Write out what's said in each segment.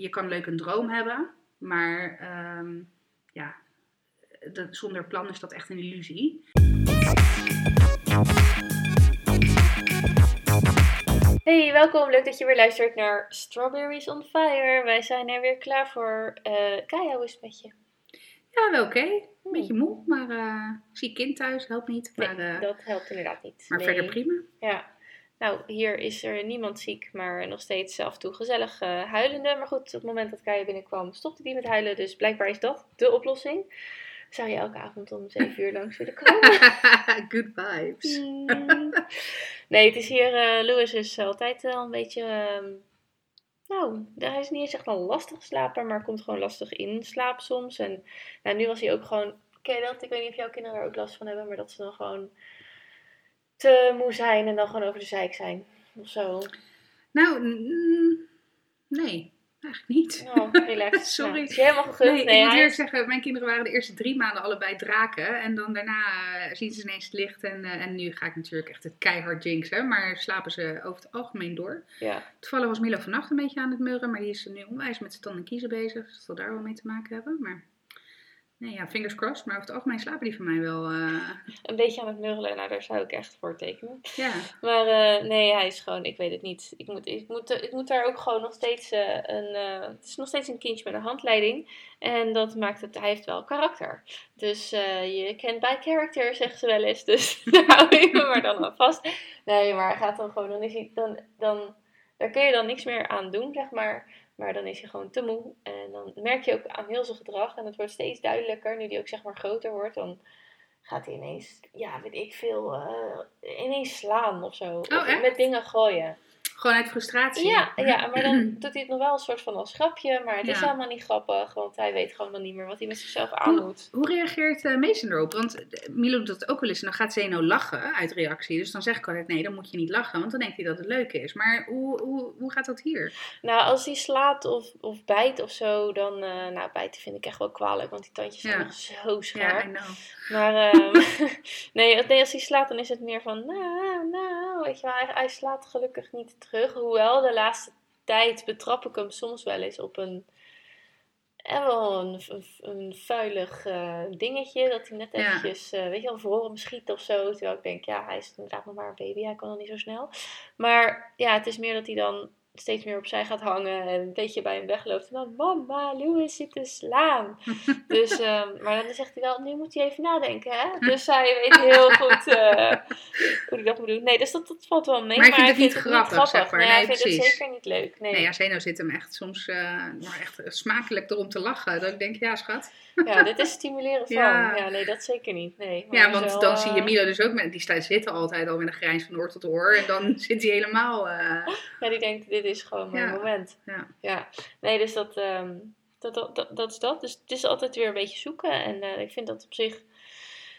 je kan leuk een droom hebben, maar ehm, ja, dat, zonder plan is dat echt een illusie. Hey, welkom. Leuk dat je weer luistert naar Strawberries on Fire. Wij zijn er weer klaar voor. Uh, Kaya, hoe is het met je? Ja, wel oké. Een beetje moe, maar uh, zie kind thuis, helpt niet. Maar, nee, uh, dat helpt inderdaad niet. Maar nee. verder prima. Ja. Nou, hier is er niemand ziek, maar nog steeds af en toe gezellig uh, huilende. Maar goed, op het moment dat Kaya binnenkwam, stopte die met huilen. Dus blijkbaar is dat de oplossing. Zou je elke avond om zeven uur langs willen komen? Good vibes. Mm. Nee, het is hier, uh, Louis is altijd al een beetje... Uh, nou, hij is niet eens echt een lastig slaper, maar komt gewoon lastig in slaap soms. En nou, nu was hij ook gewoon... Ken je dat? Ik weet niet of jouw kinderen daar ook last van hebben, maar dat ze dan gewoon te moe zijn en dan gewoon over de zeik zijn. Of zo. Nou, mm, nee. Eigenlijk niet. Oh, relax. Sorry. Is je helemaal gegund. Nee, Nee, ik moet eerlijk zeggen, mijn kinderen waren de eerste drie maanden allebei draken. En dan daarna eh, zien ze ineens het licht. En, eh, en nu ga ik natuurlijk echt het keihard jinxen. Maar slapen ze over het algemeen door. Ja. Toevallig was Milo vannacht een beetje aan het murren. Maar die is nu onwijs met zijn tanden en kiezen bezig. Dus dat zal daar wel mee te maken hebben. Maar nee, ja, fingers crossed. Maar over het algemeen slapen die van mij wel. eh, Een beetje aan het murrelen, nou daar zou ik echt voor tekenen. ja. Maar eh, nee, hij is gewoon, ik weet het niet. Ik moet, ik moet, ik moet daar ook gewoon nog steeds eh, een, het is nog steeds een kindje met een handleiding. En dat maakt het, hij heeft wel karakter. Dus je kent bij character, zeggen ze wel eens. Dus daar hou ik me maar dan aan vast. Nee, maar hij gaat dan gewoon, dan is hij, dan, dan, daar kun je dan niks meer aan doen, zeg maar. Maar dan is hij gewoon te moe. En dan merk je ook aan heel zijn gedrag. En het wordt steeds duidelijker, nu hij ook zeg maar groter wordt. Dan gaat hij ineens, ja, weet ik veel, eh, ineens slaan of zo. of echt? met dingen gooien. Gewoon uit frustratie. Ja, ja, maar dan doet hij het nog wel een soort van als grapje. Maar het is Ja. helemaal niet grappig, want hij weet gewoon dan niet meer wat hij met zichzelf aan moet. hoe reageert uh, Mason erop? Want eh, Milo doet dat ook wel eens en dan gaat Zeno lachen uit reactie. Dus dan zeg ik altijd, nee, dan moet je niet lachen, want dan denkt hij dat het leuk is. Maar hoe, hoe, hoe gaat dat hier? Nou, als hij slaat of, of bijt of zo, dan... eh nou, bijten vind ik echt wel kwalijk, want die tandjes zijn Ja. nog zo Ja, scherp. Know. Maar ehm, nee, als- nee, als hij slaat, dan is het meer van, nou, nou, weet je wel, hij, hij slaat gelukkig niet terug. Hoewel, de laatste tijd betrap ik hem soms wel eens op een, eh, wel een, een, een vuilig eh, dingetje. Dat hij net Ja. eventjes, eh, weet je wel, voor hem schiet of zo. Terwijl ik denk, ja, hij is inderdaad nog maar een baby, hij kan nog niet zo snel. Maar ja, het is meer dat hij dan steeds meer opzij gaat hangen en een beetje bij hem wegloopt. En dan, mama, Louis zit te slaan. dus, ehm, maar dan zegt hij wel, nu moet hij even nadenken, hè. Dus hij weet heel goed eh, hoe hij dat moet doen. Nee, dus dat, dat valt wel mee. Maar hij vindt het niet vindt grappig, zeg maar. Nee, hij Nee, vindt precies. het zeker niet leuk. Nee. Nee, ja, Zeno zit hem echt soms eh, nou, echt smakelijk erom te lachen. Dat ik denk, ja schat. Ja, dit is stimuleren van. Ja. Ja, nee, dat zeker niet. Nee, maar Ja, want zo, dan eh, zie je Milo dus ook met, die staat zitten altijd al met een grijns van oor tot oor. En dan zit hij helemaal... eh, Ja, die denkt, dit is gewoon mijn Ja. moment. Ja. ja. Nee, dus dat, ehm, dat, dat, dat, dat is dat. Dus het is altijd weer een beetje zoeken. En eh, ik vind dat op zich...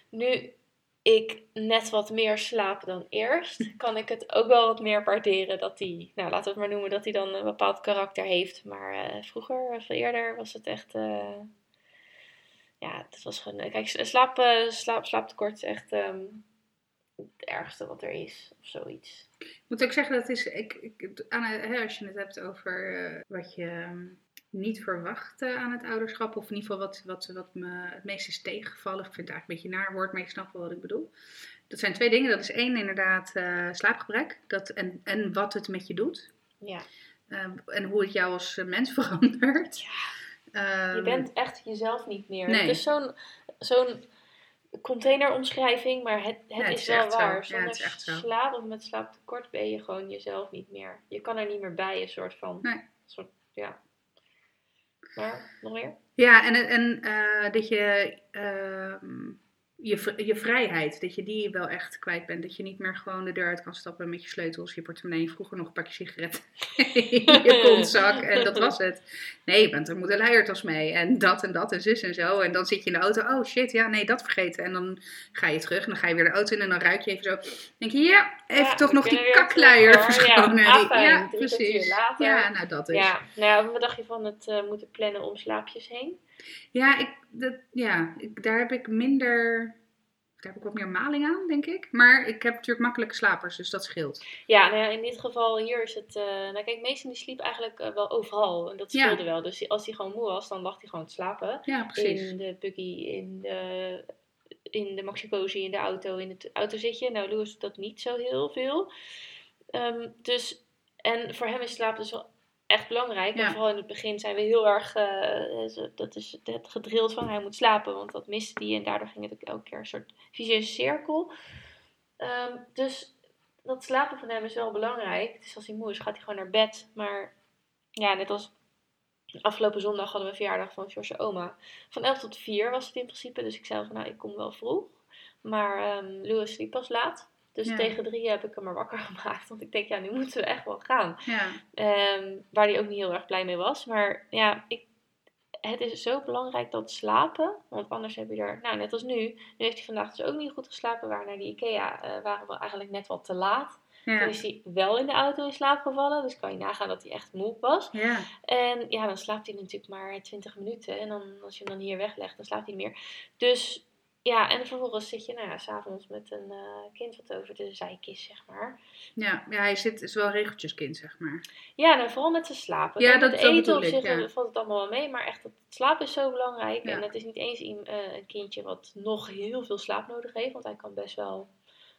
Nu ik net wat meer slaap dan eerst, kan ik het ook wel wat meer waarderen dat hij... Nou, laten we het maar noemen dat hij dan een bepaald karakter heeft. Maar eh, vroeger, of eerder, was het echt... eh, ja, het was gewoon... Kijk, slaap, slaap, slaaptekort is echt... ehm, het ergste wat er is, of zoiets. Ik moet ook zeggen, dat is, ik, ik, als je het hebt over eh, wat je ehm, niet verwacht aan het ouderschap, of in ieder geval wat, wat, wat me het meest is tegengevallen. Ik vind het eigenlijk een beetje naar woord, maar je snapt wel wat ik bedoel. Dat zijn twee dingen. Dat is één inderdaad eh, slaapgebrek dat, en, en wat het met je doet. Ja. Ehm, en hoe het jou als mens verandert. Ehm, Je bent echt jezelf niet meer. nee. Het is zo'n zo'n containeromschrijving, maar het, het Ja, het is is wel zo. waar. Ja, Zonder zo. slaap of met slaaptekort ben je gewoon jezelf niet meer. Je kan er niet meer bij, een soort van. Nee. Soort, ja. Maar, nog meer? Ja, en, en eh, dat je, ehm, je je vrijheid, dat je die wel echt kwijt bent. Dat je niet meer gewoon de deur uit kan stappen met je sleutels, je portemonnee, vroeger nog een pakje sigaret in je kontzak en dat was het. Nee, je bent er moet een leiertas mee en dat en dat en zus en zo. En dan zit je in de auto, oh shit, ja nee, dat vergeten. En dan ga je terug en dan ga je weer de auto in en dan ruik je even zo. denk je, ja, even Ja, toch nog die hoor. verschonen. Ja, afijn, ja, precies. later. Ja, nou dat is. Ja, nou ja, wat dacht je van het eh, moeten plannen om slaapjes heen? Ja, ik, dat, ja ik, daar heb ik minder Ik heb ook wat meer maling aan, denk ik. Maar ik heb natuurlijk makkelijke slapers, dus dat scheelt. Ja, nou ja, in dit geval hier is het... eh nou kijk, Mason die sliep eigenlijk eh, wel overal. En dat Ja. scheelde wel. Dus als hij gewoon moe was, dan lag hij gewoon te slapen. Ja, precies. In de buggy, in de, in de maxi cozy, in de auto, in het autozitje. Nou, Louis doet dat niet zo heel veel. Ehm, dus, en voor hem is slaap dus wel echt belangrijk. Ja. En vooral in het begin zijn we heel erg, zo- dat is het gedrild van hij moet slapen. Want dat miste hij en daardoor ging het ook elke keer een soort vicieuze cirkel. Ehm, dus dat slapen van hem is wel belangrijk. Dus als hij moe is, gaat hij gewoon naar bed. Maar ja, net als afgelopen zondag hadden we een verjaardag van George oma. Van 11 tot 4 was het in principe. Dus ik zei van nou, ik kom wel vroeg. Maar ehm Louis sliep pas laat. Dus Ja. tegen drie heb ik hem er wakker gemaakt. Want ik denk, ja, nu moeten we echt wel gaan. Ja, Ehm, waar hij ook niet heel erg blij mee was. Maar ja, ik, het is zo belangrijk dat slapen. Want anders heb je er, nou net als nu. Nu heeft hij vandaag dus ook niet goed geslapen. We waren naar de Ikea. eh, waren we eigenlijk net wat te laat. ja, Toen is hij wel in de auto in slaap gevallen. Dus kan je nagaan dat hij echt moe was. ja. En ja, dan slaapt hij natuurlijk maar 20 minuten. En dan, als je hem dan hier weglegt, dan slaapt hij niet meer. Dus ja, en vervolgens zit je, nou ja, s'avonds met een eh, kind wat over de zijkist, zeg maar. Ja, ja hij zit, is wel een regeltjeskind, zeg maar. Ja, nou, vooral met zijn slapen. Ja, dat- dat eten op zich ja. eh, valt het allemaal wel mee. Maar echt, het slaap is zo belangrijk. Ja. En het is niet eens iem- eh, een kindje wat nog heel veel slaap nodig heeft. Want hij kan best wel...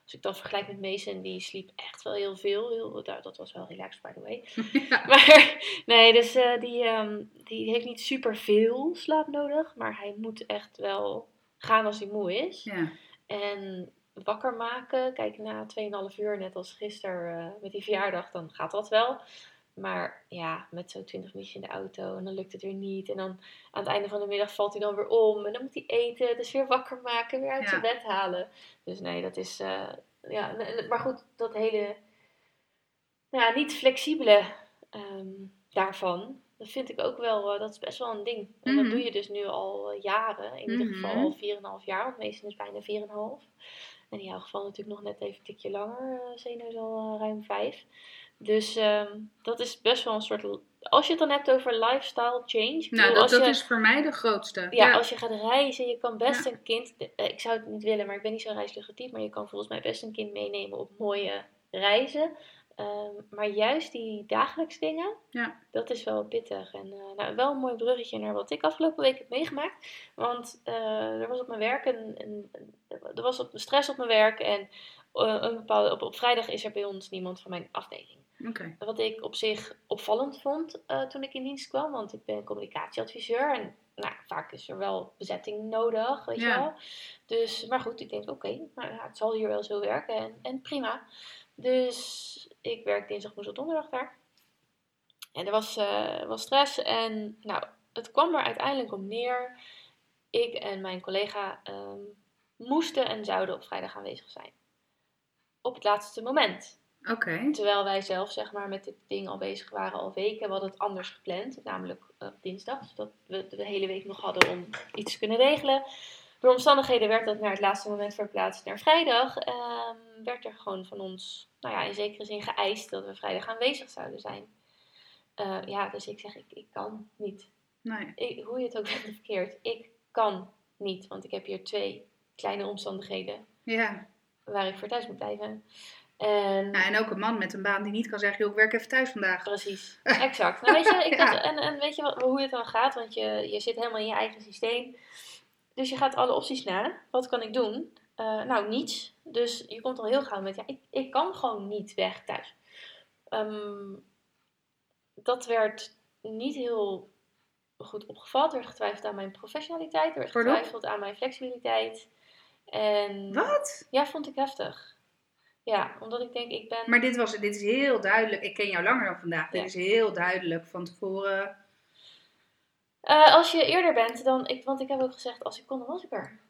Als ik dan vergelijk met Mason, die sliep echt wel heel veel. Heel, dat dat was wel relaxed, by the way. ja. Maar nee, dus die, ehm, die heeft niet super veel slaap nodig. Maar hij moet echt wel gaan als hij moe is. ja. En wakker maken, kijk na 2,5 uur, net als gisteren eh, met die verjaardag, dan gaat dat wel. Maar ja, met zo'n 20 minuutjes in de auto en dan lukt het weer niet. En dan aan het einde van de middag valt hij dan weer om. En dan moet hij eten, dus weer wakker maken, weer uit Ja. zijn bed halen. Dus nee, dat is. eh, ja, maar goed, dat hele. nou Ja, niet flexibele ehm, daarvan. Dat vind ik ook wel, eh, dat is best wel een ding. En dat Mhm. doe je dus nu al eh, jaren. In ieder geval Mhm. al 4,5 jaar, want meestal is bijna 4,5. En in jouw geval natuurlijk nog net even een tikje langer. eh Zeno is al ruim 5. Dus ehm, dat is best wel een soort... Als je het dan hebt over lifestyle change. Nou, bedoel, dat, dat je, is voor mij de grootste. ja, als je gaat reizen, je kan best Ja. een kind... Ik zou het niet willen, maar ik ben niet zo'n reisluchtig type. Maar je kan volgens mij best een kind meenemen op mooie reizen. Ehm, maar juist die dagelijks dingen, Ja. dat is wel pittig. En eh, nou, wel een mooi bruggetje naar wat ik afgelopen week heb meegemaakt. Want eh, er was op mijn werk een, een, er was op, stress op mijn werk. En eh, een bepaalde, op, op vrijdag is er bij ons niemand van mijn afdeling. Wat ik op zich opvallend vond toen ik in dienst kwam. Want ik ben communicatieadviseur. En nou, vaak is er wel bezetting nodig, weet je wel. Dus, maar goed, ik denk oké, maar ja, het zal hier wel zo werken. En, en prima. Dus ik werk dinsdag, woensdag, donderdag daar. En er was, eh, was stress. En nou, het kwam er uiteindelijk op neer. Ik en mijn collega ehm, moesten en zouden op vrijdag aanwezig zijn. Op het laatste moment. Oké. Terwijl wij zelf zeg maar met dit ding al bezig waren al weken. We hadden het anders gepland, namelijk eh, op dinsdag. Zodat we de hele week nog hadden om iets te kunnen regelen. Door omstandigheden werd dat naar het laatste moment verplaatst naar vrijdag. Ehm, werd er gewoon van ons, nou ja, in zekere zin geëist dat we vrijdag aanwezig zouden zijn. Eh, ja, dus ik zeg, ik, ik kan niet. Nee. Ik, hoe je het ook bent verkeerd, ik kan niet. Want ik heb hier twee kleine omstandigheden Ja. waar ik voor thuis moet blijven. En ja. En ook een man met een baan die niet kan zeggen, joh, ik werk even thuis vandaag. Precies, exact. Nou, weet je, ik Ja. had, en, en weet je wat, hoe het dan gaat? Want je, je zit helemaal in je eigen systeem. Dus je gaat alle opties na. Wat kan ik doen? Eh, nou, niets. Dus je komt al heel gauw met, ja, ik, ik kan gewoon niet weg thuis. Ehm, dat werd niet heel goed opgevat. Er werd getwijfeld aan mijn professionaliteit. Er werd Pardon? getwijfeld aan mijn flexibiliteit. En Wat? ja, vond ik heftig. Ja, omdat ik denk, ik ben... Maar dit, was, dit is heel duidelijk. Ik ken jou langer dan vandaag. Dit is heel duidelijk van tevoren. Eh, als je eerder bent, dan. Ik, want ik heb ook gezegd, als ik kon, dan was ik er.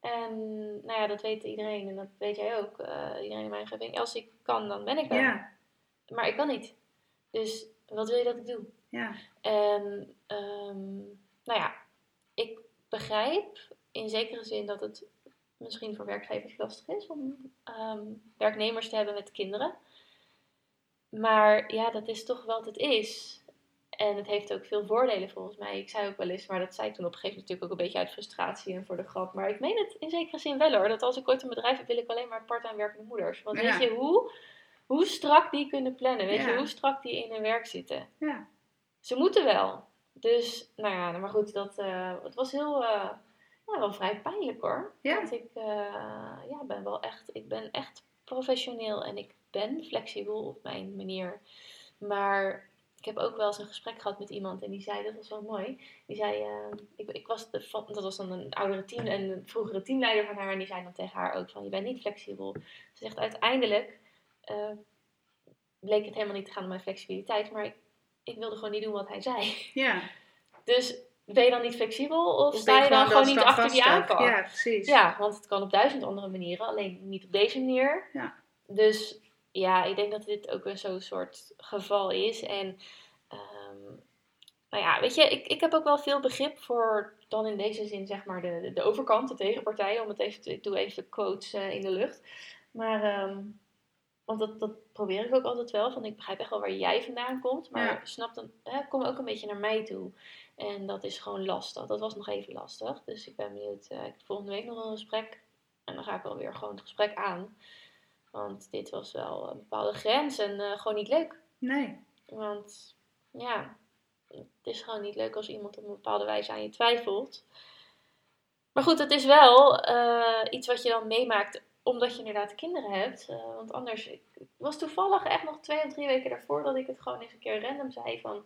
En nou ja, dat weet iedereen en dat weet jij ook. eh, iedereen in mijn omgeving. Als ik kan, dan ben ik er. Ja. Maar ik kan niet. Dus wat wil je dat ik doe? Ja. En ehm, nou ja, ik begrijp in zekere zin dat het misschien voor werkgevers lastig is om ehm, werknemers te hebben met kinderen. Maar ja, dat is toch wat het is. En het heeft ook veel voordelen volgens mij. Ik zei ook wel eens, maar dat zei ik toen op een gegeven moment natuurlijk ook een beetje uit frustratie en voor de grap. Maar ik meen het in zekere zin wel hoor. Dat als ik ooit een bedrijf heb, wil ik alleen maar part-time werkende moeders. Want Ja. weet je hoe, hoe strak die kunnen plannen? Weet Ja. je hoe strak die in hun werk zitten? Ja. Ze moeten wel. Dus, nou ja, maar goed, dat, eh, het was heel, eh, ja, wel vrij pijnlijk hoor. Ja. Want ik eh, ja, ben wel echt, ik ben echt professioneel en ik ben flexibel op mijn manier. Maar ik heb ook wel eens een gesprek gehad met iemand en die zei, dat was wel mooi. Die zei, eh, ik, ik was de, van- dat was dan een oudere team en een vroegere teamleider van haar. En die zei dan tegen haar ook van, je bent niet flexibel. Ze zegt, uiteindelijk eh, bleek het helemaal niet te gaan om mijn flexibiliteit. Maar ik, ik wilde gewoon niet doen wat hij zei. Ja. Dus ben je dan niet flexibel of, Of sta je dan gewoon niet achter die aanpak? Ja, precies. Ja, want het kan op duizend andere manieren, alleen niet op deze manier. Ja. Dus ja, ik denk dat dit ook een zo'n soort geval is. En ehm, nou ja, weet je, ik, ik heb ook wel veel begrip voor dan in deze zin zeg maar de, de overkant, de tegenpartij. Om het even, ik doe even quotes eh, in de lucht. Maar, ehm, want dat, dat probeer ik ook altijd wel. Van ik begrijp echt wel waar jij vandaan komt. Maar Ja. snap dan, hè, kom ook een beetje naar mij toe. En dat is gewoon lastig. Dat was nog even lastig. Dus ik ben benieuwd. eh, ik heb volgende week nog wel een gesprek. En dan ga ik wel weer gewoon het gesprek aan. Want dit was wel een bepaalde grens en eh, gewoon niet leuk. Nee. Want ja, het is gewoon niet leuk als iemand op een bepaalde wijze aan je twijfelt. Maar goed, het is wel eh, iets wat je dan meemaakt omdat je inderdaad kinderen hebt. Eh, want anders, ik, was toevallig echt nog twee of drie weken daarvoor dat ik het gewoon eens een keer random zei van...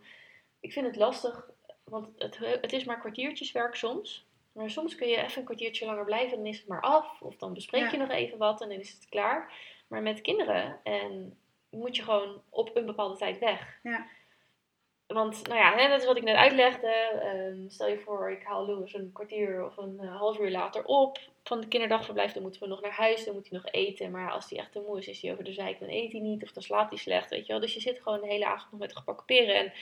Ik vind het lastig, want het, het is maar kwartiertjeswerk soms. Maar soms kun je even een kwartiertje langer blijven en dan is het maar af. Of dan bespreek je Ja. nog even wat en dan is het klaar. Maar met kinderen en moet je gewoon op een bepaalde tijd weg. Ja. Want, nou ja, hè, dat is wat ik net uitlegde. Ehm, stel je voor, ik haal Louis een kwartier of een eh, half uur later op van de kinderdagverblijf. Dan moeten we nog naar huis, dan moet hij nog eten. Maar als hij echt te moe is, is hij over de zijk, dan eet hij niet. Of dan slaapt hij slecht, weet je wel. Dus je zit gewoon de hele avond nog met gebakken peren. En,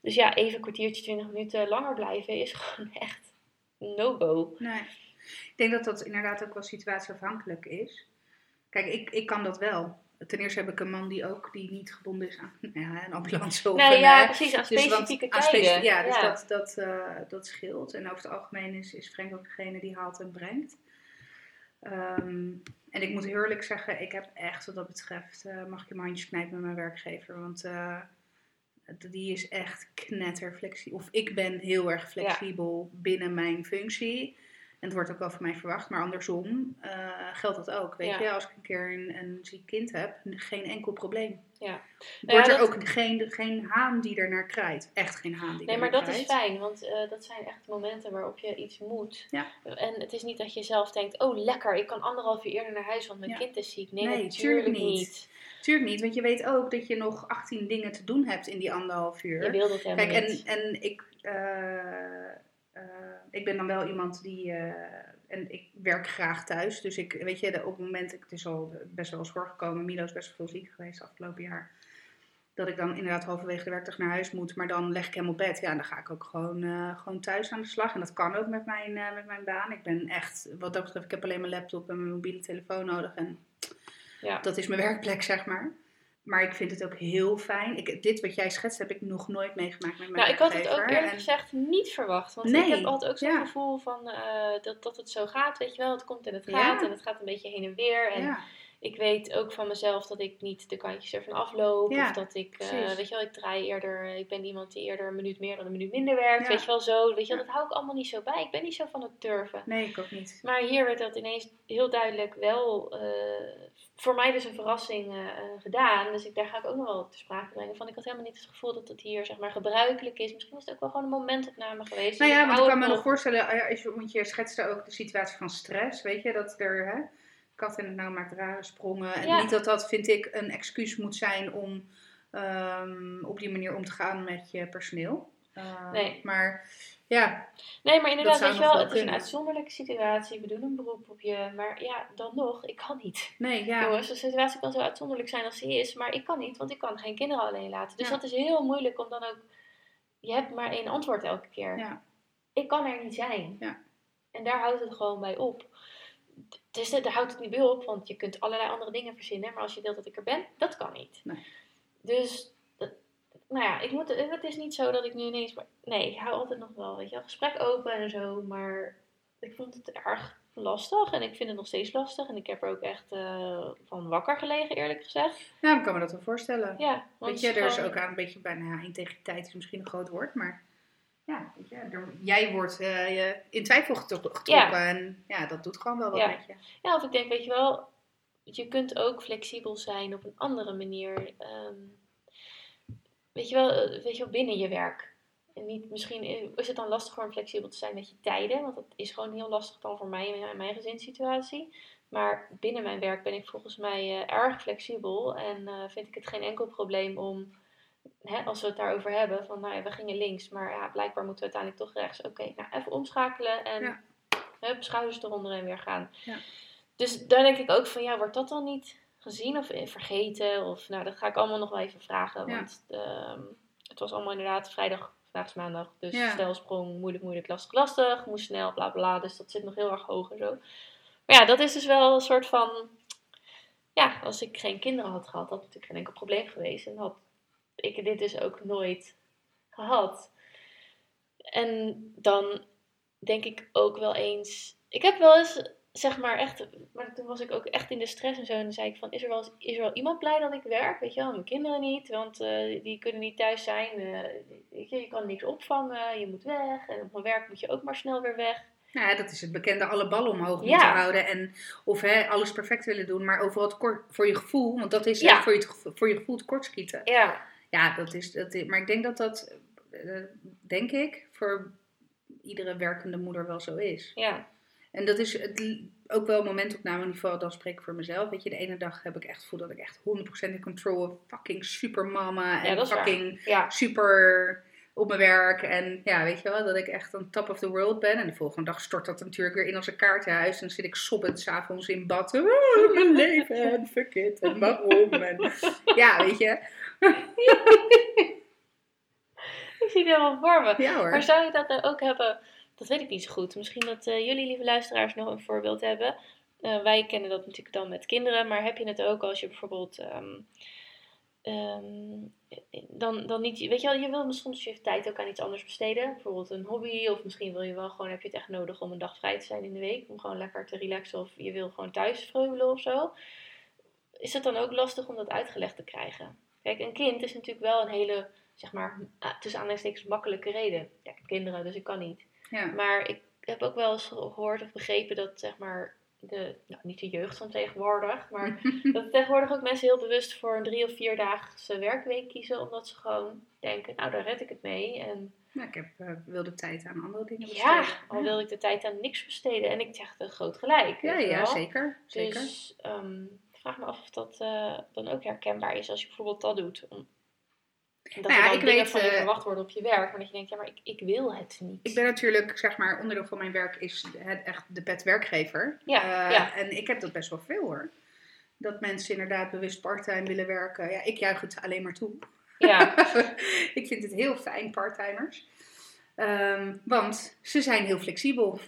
dus ja, even een kwartiertje, twintig minuten langer blijven is gewoon echt no-go. Nee. Ik denk dat dat inderdaad ook wel situatieafhankelijk is. Kijk, ik, ik kan dat wel. Ten eerste heb ik een man die ook die niet gebonden is aan ja, een ambulance of Nee, een, ja, eh, precies, aan dus want- specifieke ja, dus Ja. Dat, dat, eh, dat scheelt. En over het algemeen is, is Frank ook degene die haalt en brengt. Ehm, en ik moet eerlijk zeggen, ik heb echt wat dat betreft, eh, mag ik in mijn handjes knijpen met mijn werkgever. Want die is echt knetterflexibel. Of ik ben heel erg flexibel binnen mijn functie. En het wordt ook wel van mij verwacht. Maar andersom eh, geldt dat ook. Weet Ja. je, als ik een keer een, een ziek kind heb, geen enkel probleem. Ja. Wordt ja, er dat- ook geen, geen haan die er naar krijt. Echt geen haan die Nee, maar dat is fijn, want eh, dat zijn echt momenten waarop je iets moet. Ja. En het is niet dat je zelf denkt, oh lekker, ik kan anderhalf uur eerder naar huis, want mijn kind is ziek. Nee, Nee, natuurlijk tuurlijk niet. niet. Tuurlijk niet, want je weet ook dat je nog 18 dingen te doen hebt in die anderhalf uur. Je wil dat helemaal Kijk, en, niet. en ik, eh, ik ben dan wel iemand die. eh, en ik werk graag thuis. Dus ik, weet je, op het moment. Het is al best wel eens voorgekomen. Milo is best wel veel ziek geweest afgelopen jaar. Dat ik dan inderdaad halverwege de werkdag naar huis moet. Maar dan leg ik hem op bed. Ja, en dan ga ik ook gewoon, eh, gewoon thuis aan de slag. En dat kan ook met mijn, eh, met mijn baan. Ik ben echt, wat dat betreft, ik heb alleen mijn laptop en mijn mobiele telefoon nodig. En Ja. dat is mijn werkplek, zeg maar. Maar ik vind het ook heel fijn. Ik, dit wat jij schetst heb ik nog nooit meegemaakt met mijn Nou, ik had het ook eerlijk En- gezegd niet verwacht. Want Nee, ik heb altijd ook zo'n ja. gevoel van eh, dat, dat het zo gaat, weet je wel. Het komt en het Ja. gaat en het gaat een beetje heen en weer. En ja. Ik weet ook van mezelf dat ik niet de kantjes ervan afloop. Ja, of dat ik, eh, weet je wel, ik draai eerder, ik ben iemand die eerder een minuut meer dan een minuut minder werkt. Ja. Weet je wel, zo. Weet je wel, dat hou ik allemaal niet zo bij. Ik ben niet zo van het durven. Nee, ik ook niet. Maar hier werd dat ineens heel duidelijk wel eh, voor mij dus een verrassing eh, eh, gedaan. Dus ik, daar ga ik ook nog wel te sprake brengen. Van ik had helemaal niet het gevoel dat het hier zeg maar gebruikelijk is. Misschien is het ook wel gewoon een momentopname geweest. Nou ja, want hou ik kan me nog voorstellen, eh, als je, want je schetste ook de situatie van stress, weet je, dat er, hè, kat in het nauw maakt rare sprongen. En Ja. niet dat dat, vind ik, een excuus moet zijn om ehm, op die manier om te gaan met je personeel. Eh, Nee. Maar ja, Nee, maar inderdaad, weet je wel, wel het is een uitzonderlijke situatie. We doen een beroep op je. Maar ja, dan nog, ik kan niet. nee, ja. Jongens, de situatie kan zo uitzonderlijk zijn als die is. Maar ik kan niet, want ik kan geen kinderen alleen laten. Dus Ja. dat is heel moeilijk om dan ook... Je hebt maar één antwoord elke keer. Ja. Ik kan er niet zijn. Ja. En daar houdt het gewoon bij op. Dus daar houdt het niet bij op, want je kunt allerlei andere dingen verzinnen. Maar als je wilt dat ik er ben, dat kan niet. Nee. Dus dat- nou ja, ik moet, het is niet zo dat ik nu ineens... Maar, nee, ik hou altijd nog wel, weet je wel, gesprek open en zo. Maar ik vond het erg lastig en ik vind het nog steeds lastig. En ik heb er ook echt eh, van wakker gelegen, eerlijk gezegd. Ja, ik kan me dat wel voorstellen. Ja, want Weet je, er is ook aan een beetje bijna ja, integriteit is misschien een groot woord, maar ja, weet je, jij wordt je in twijfel getro- getrokken Ja. en ja, dat doet gewoon wel wat Ja. met je. Ja, of ik denk, weet je wel, je kunt ook flexibel zijn op een andere manier. Ehm, weet je wel, eh, weet je wel, binnen je werk. En niet, misschien is het dan lastiger om flexibel te zijn met je tijden, want dat is gewoon heel lastig dan voor mij in mijn gezinssituatie. Maar binnen mijn werk ben ik volgens mij eh, erg flexibel en vind ik het geen enkel probleem om, hè, als we het daarover hebben, van nou ja, we gingen links, maar ja, blijkbaar moeten we uiteindelijk toch rechts. Oké, nou even omschakelen en Ja. hup, schouders eronder en weer gaan. Ja. Dus daar denk ik ook van, ja, wordt dat dan niet gezien of vergeten? Of nou, dat ga ik allemaal nog wel even vragen. Want ehm, het was allemaal inderdaad vrijdag, vandaag is maandag. Dus Ja. stelsprong, moeilijk, moeilijk, lastig, lastig. Moest snel, bla bla. Dus dat zit nog heel erg hoog en zo. Maar ja, dat is dus wel een soort van... Ja, als ik geen kinderen had gehad, had natuurlijk geen enkel probleem geweest. En had ik dit dus ook nooit gehad. En dan denk ik ook wel eens. Ik heb wel eens, zeg maar echt. Maar toen was ik ook echt in de stress en zo. En dan zei ik van: Is er wel, eens- is er wel iemand blij dat ik werk? Weet je wel, mijn kinderen niet. Want eh, die kunnen niet thuis zijn. eh, weet je, je kan niks opvangen. Je moet weg. En op mijn werk moet je ook maar snel weer weg. Nou ja, dat is het bekende alle ballen omhoog Ja. moeten houden en of hè, alles perfect willen doen, maar overal tekort voor je gevoel, want dat is Ja. voor, je, voor je gevoel tekortschieten. Ja, Ja, dat is, dat is, maar ik denk dat dat, eh, denk ik, voor iedere werkende moeder wel zo is. ja, En dat is het, ook wel momentopname niveau, dan spreek ik voor mezelf. Weet je, de ene dag heb ik echt gevoel dat ik echt 100% in control heb. Fucking super mama Ja, en fucking ja. super op mijn werk. En ja, weet je wel, dat ik echt on top of the world ben. En de volgende dag stort dat natuurlijk weer in als een kaartenhuis. En dan zit ik sobbend s'avonds in bad. Oh, mijn leven en fuck it en waarom. En, ja, weet je. Ik zie het helemaal voor me. Ja hoor. Maar zou je dat nou ook hebben? Dat weet ik niet zo goed. Misschien dat eh, jullie, lieve luisteraars, nog een voorbeeld hebben. Eh, wij kennen dat natuurlijk dan met kinderen, maar heb je het ook als je bijvoorbeeld. ehm, ehm, dan, dan niet, weet je wel, je wil misschien soms je tijd ook aan iets anders besteden. Bijvoorbeeld een hobby, of misschien wil je wel gewoon, heb je het echt nodig om een dag vrij te zijn in de week. Om gewoon lekker te relaxen, of je wil gewoon thuis vreugelen of zo. Is het dan ook lastig om dat uitgelegd te krijgen? Kijk, een kind is natuurlijk wel een hele, zeg maar, ah, tussen aanleidingstekens makkelijke reden. Ja, ik heb kinderen, dus ik kan niet. Ja. Maar ik heb ook wel eens gehoord of begrepen dat, zeg maar, de, nou, niet de jeugd van tegenwoordig, maar dat tegenwoordig ook mensen heel bewust voor een drie of vierdaagse werkweek kiezen, omdat ze gewoon denken, nou, daar red ik het mee. En Nou, ik heb, eh, wilde tijd aan andere dingen ja, besteden. al wil ik de tijd aan niks besteden. En ik zeg het groot gelijk. Ja, ja, wel. zeker. zeker. Dus ehm, vraag me af of dat eh, dan ook herkenbaar is als je bijvoorbeeld dat doet. Om, dat Nou ja, er dan ik dingen weet, van je eh, verwacht worden op je werk, maar dat je denkt, ja, maar ik, ik wil het niet. Ik ben natuurlijk, zeg maar, onderdeel van mijn werk is het, echt de pet werkgever. Ja, Eh, ja. En ik heb dat best wel veel hoor. Dat mensen inderdaad bewust parttime willen werken. Ja, ik juich het alleen maar toe. Ja, ik vind het heel fijn, parttimers. Ehm, want ze zijn heel flexibel.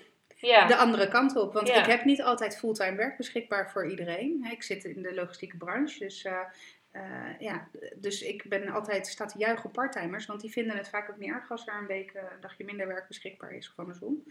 Ja, De andere kant op. Want Ja. ik heb niet altijd fulltime werk beschikbaar voor iedereen. Ik zit in de logistieke branche. Dus, eh, eh, ja, dus ik ben altijd staat te juichen op parttimers. Want die vinden het vaak ook niet erg als er een week eh, een dagje minder werk beschikbaar is. Of andersom.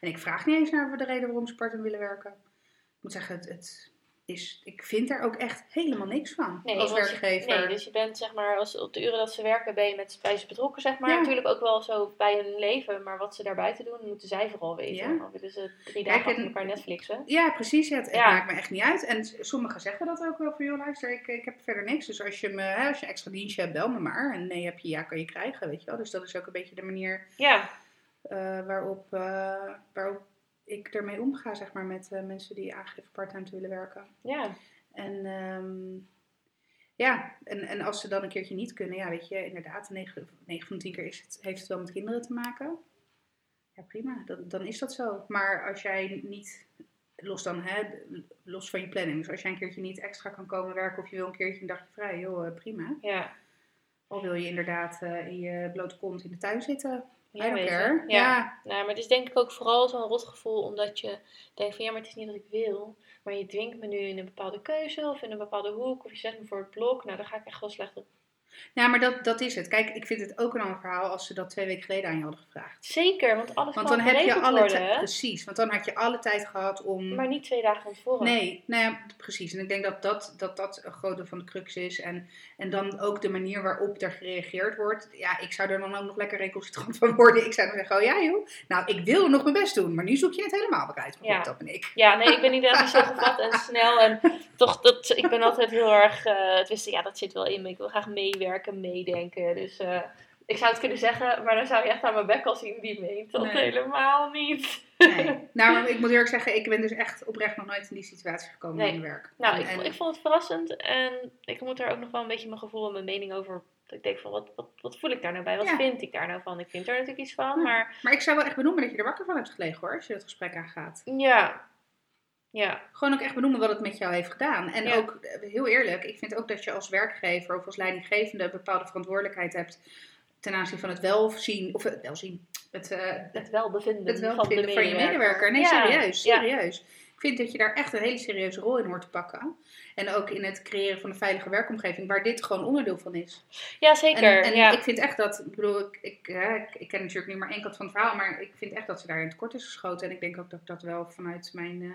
En ik vraag niet eens naar de reden waarom ze parttime willen werken. Ik moet zeggen, het, het is, ik vind daar ook echt helemaal niks van. Nee, als werkgever. Nee, dus je bent zeg maar, als, op de uren dat ze werken, ben je met bij ze betrokken, zeg maar. Ja. Natuurlijk ook wel zo bij hun leven, maar wat ze daarbuiten doen, moeten zij vooral weten. Ja. Of willen ze drie dagen en- elkaar Netflixen. Ja, precies. Ja, het, het Ja. maakt me echt niet uit. En sommigen zeggen dat ook wel voor jou, luister, ik, ik heb verder niks. Dus als je, me, hè, als je extra dienstje hebt, bel me maar. En nee heb je, ja, kan je krijgen, weet je wel. Dus dat is ook een beetje de manier Ja, eh, waarop, eh, waarop ik ermee omga, zeg maar, met eh, mensen die aangeven parttime te willen werken. ja, En ehm, ja, en, en als ze dan een keertje niet kunnen, ja, weet je, inderdaad, 9, van de 10 keer is het, heeft het wel met kinderen te maken. Ja, prima, dan, dan is dat zo. Maar als jij niet, los dan, hè, los van je planning, dus als jij een keertje niet extra kan komen werken of je wil een keertje een dagje vrij, joh, eh, prima. ja. Of wil je inderdaad eh, in je blote kont in de tuin zitten, I Ja, don't care. Ja. Ja. Nou, maar het is denk ik ook vooral zo'n rotgevoel omdat je denkt van ja, maar het is niet wat ik wil. Maar je dwingt me nu in een bepaalde keuze of in een bepaalde hoek. Of je zet me voor het blok. Nou, daar ga ik echt wel slecht op. Ja, maar dat, dat is het. Kijk, ik vind het ook een ander verhaal als ze dat twee weken geleden aan je hadden gevraagd. Zeker, want alles Want dan heb je alle worden. tijd. Precies, want dan had je alle tijd gehad om. Maar niet twee dagen van tevoren. Nee, nou ja, precies. En ik denk dat dat, dat, dat een groot deel van de crux is. En, en dan ook de manier waarop er gereageerd wordt. Ja, ik zou er dan ook nog lekker recalcitrant van worden. Ik zou dan zeggen, oh ja joh, nou ik wil nog mijn best doen. Maar nu zoek je het helemaal. Maar Ja. dat ben ik. Ja, nee, ik ben inderdaad niet zo gevat en snel. En toch, dat, ik ben altijd heel erg. eh het wist, ja, dat zit wel in me. Ik wil graag meewerken, meedenken. Dus eh, ik zou het kunnen zeggen, maar dan zou je echt aan mijn bek al zien die meent dat Nee. helemaal niet. Nee. nou, ik moet eerlijk zeggen, ik ben dus echt oprecht nog nooit in die situatie gekomen Nee. in mijn werk. Nou, En- ik, vond het verrassend en ik moet er ook nog wel een beetje mijn gevoel en mijn mening over. dat Ik denk van, wat, wat, wat voel ik daar nou bij? Wat Ja. vind ik daar nou van? Ik vind er natuurlijk iets van, Ja. maar Maar ik zou wel echt benoemen dat je er wakker van hebt gelegen hoor, als je het gesprek aangaat. ja. Ja, Gewoon ook echt benoemen wat het met jou heeft gedaan. En Ja. ook, eh, heel eerlijk, ik vind ook dat je als werkgever of als leidinggevende een bepaalde verantwoordelijkheid hebt ten aanzien van het welzien, of het welzien, het, eh, het welbevinden, het van, de welbevinden van je medewerker. Nee, Ja. serieus, Ja. serieus. Ik vind dat je daar echt een hele serieuze rol in hoort te pakken. En ook in het creëren van een veilige werkomgeving, waar dit gewoon onderdeel van is. Ja, zeker. En, en ja. ik vind echt dat, ik bedoel, ik, ik, ik, ken natuurlijk nu maar één kant van het verhaal, maar ik vind echt dat ze daar in tekort is geschoten. En ik denk ook dat ik dat wel vanuit mijn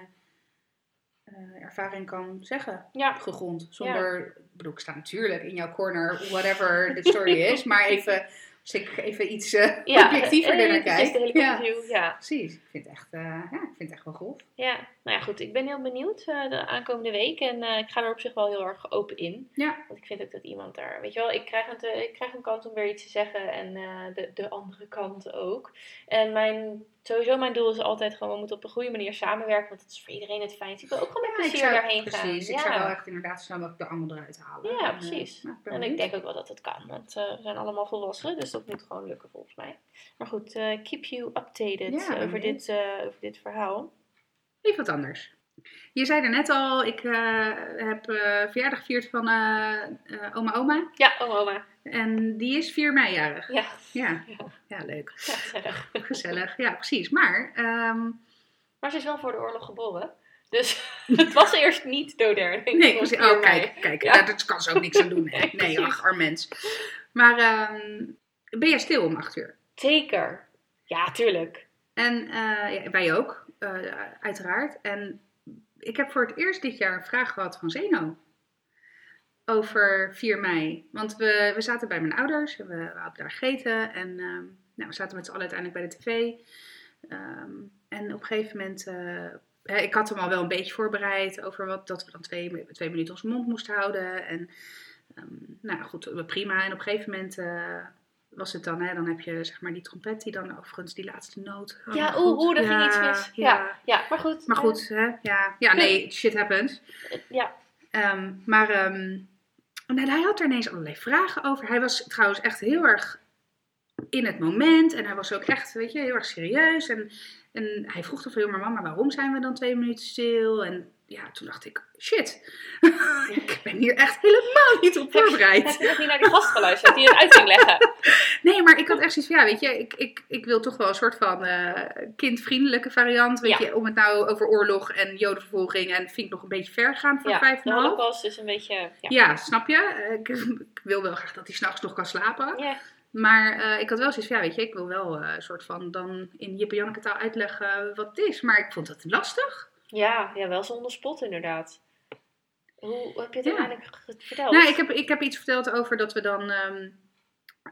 eh, eh, ervaring kan zeggen, ja. gegrond. Zonder, ik bedoel, ik sta natuurlijk in jouw corner, whatever de story is, maar even, als ik even iets eh, ja. objectiever ernaar eventjes kijk. Ja, ja. precies. Ik vind het echt, eh, ja, ik vind het echt wel grof. Ja, nou ja, goed. Ik ben heel benieuwd eh, de aankomende week. En eh, ik ga er op zich wel heel erg open in. Ja. Want ik vind ook dat iemand daar... Weet je wel, ik krijg, het, eh, ik krijg een kans om weer iets te zeggen. En de, de andere kant ook. En mijn, sowieso mijn doel is altijd gewoon... We moeten op een goede manier samenwerken. Want dat is voor iedereen het fijnst. Ik wil ook gewoon met plezier daarheen gaan. Precies, ik ja. zou wel echt inderdaad snel de angel eruit halen. Ja, En, precies. nou, En ik denk ook wel dat het kan. Want we zijn allemaal volwassen. Dus dat moet gewoon lukken volgens mij. Maar goed, keep you updated over, dit, over dit verhaal. Even wat anders. Je zei er net al, ik eh, heb eh, verjaardag gevierd van eh, oma Oma. Ja, oh oma. En die is 4 mei jarig. Ja, Ja, Ja. ja leuk. ja gezellig. Gezellig. Ja, precies. Maar, ehm, Maar ze is wel voor de oorlog geboren. Dus het was eerst niet doodherdenking. nee, precies. 4 Oh, kijk, kijk. Ja. Daar daar kan ze ook niks aan doen. Hè. Nee, ach, arm mens. Maar ehm, ben jij stil om 8 uur? Zeker. Ja, tuurlijk. En eh, wij ook, eh, uiteraard. En ik heb voor het eerst dit jaar een vraag gehad van Zeno. Over 4 mei. Want we, we zaten bij mijn ouders. We, we hadden daar gegeten. En ehm, nou, we zaten met z'n allen uiteindelijk bij de tv. Ehm, en op een gegeven moment... eh, ik had hem al wel een beetje voorbereid over wat, dat we dan twee, twee minuten onze mond moesten houden. En ehm, nou goed, prima. En op een gegeven moment... eh, was het dan, hè, dan heb je zeg maar die trompet die dan overigens die laatste noot. oh, ja, oeh, oeh, daar ging iets mis. Ja. Ja, ja, maar goed. Maar goed, hè? Ja, ja, nee, shit happens. Eh, ja, Ehm, maar ehm, en hij had er ineens allerlei vragen over. Hij was trouwens echt heel erg in het moment. En hij was ook echt, weet je, heel erg serieus. En, en hij vroeg toch veel, maar mama, waarom zijn we dan twee minuten stil? En ja, toen dacht ik, shit, ik ben hier echt helemaal niet op voorbereid. heb je nog niet naar die gast geluisterd die het uit ging leggen? Nee, maar ik had echt zoiets van, ja, weet je, ik, ik, ik wil toch wel een soort van eh, kindvriendelijke variant. Weet Ja. je, om het nou over oorlog en jodenvervolging en vind ik nog een beetje ver gaan voor Ja, vijf en de holocaust is een beetje... Ja. Ja, snap je? Ik, ik wil wel graag dat hij s'nachts nog kan slapen. Ja. Maar eh, ik had wel zoiets van, ja, weet je, ik wil wel eh, een soort van dan in Janneke taal uitleggen wat het is. Maar ik vond het lastig. Ja, ja, wel zonder spot inderdaad. Hoe heb je het Ja. uiteindelijk ge- verteld? Nou, ik heb, ik heb iets verteld over dat we dan, ehm,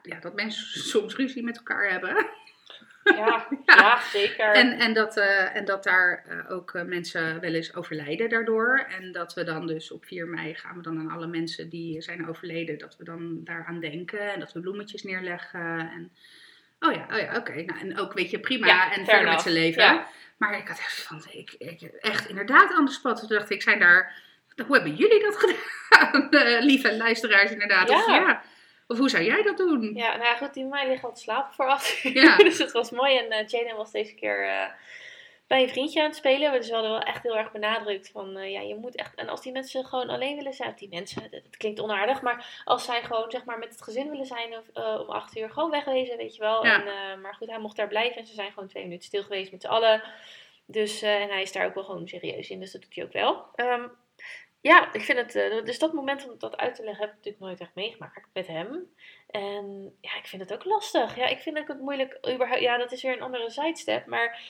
ja, dat mensen soms ruzie met elkaar hebben. Ja, ja, zeker. En, en, dat, eh, en dat daar eh, ook eh, mensen wel eens overlijden daardoor. En dat we dan dus op 4 mei gaan we dan aan alle mensen die zijn overleden, dat we dan daaraan denken. En dat we bloemetjes neerleggen. En, oh ja, oh ja oké. Nou, en ook, weet je, prima. Ja, en verder met zijn leven. Ja. Maar ik had echt van, ik, ik, echt inderdaad aan de spot. Toen dacht ik, zijn daar, hoe hebben jullie dat gedaan? Lieve luisteraars inderdaad. Of, Ja. Of hoe zou jij dat doen? Ja, nou ja, goed, die mij liggen al te slapen voor acht uur. Ja. dus het was mooi. En eh Jaden was deze keer eh, bij een vriendje aan het spelen. Dus we hadden wel echt heel erg benadrukt van, eh, ja, je moet echt... En als die mensen gewoon alleen willen zijn, of die mensen, dat, dat klinkt onaardig, maar als zij gewoon, zeg maar, met het gezin willen zijn of, om acht uur, gewoon wegwezen, weet je wel. Ja. En, maar goed, hij mocht daar blijven en ze zijn gewoon twee minuten stil geweest met z'n allen. Dus, en hij is daar ook wel gewoon serieus in, dus dat doet hij ook wel. Ehm, ja, ik vind het. dus dat moment om dat uit te leggen heb ik natuurlijk nooit echt meegemaakt met hem. En ja, ik vind het ook lastig. Ja, ik vind het ook moeilijk. Überhaupt, ja, dat is weer een andere sidestep. Maar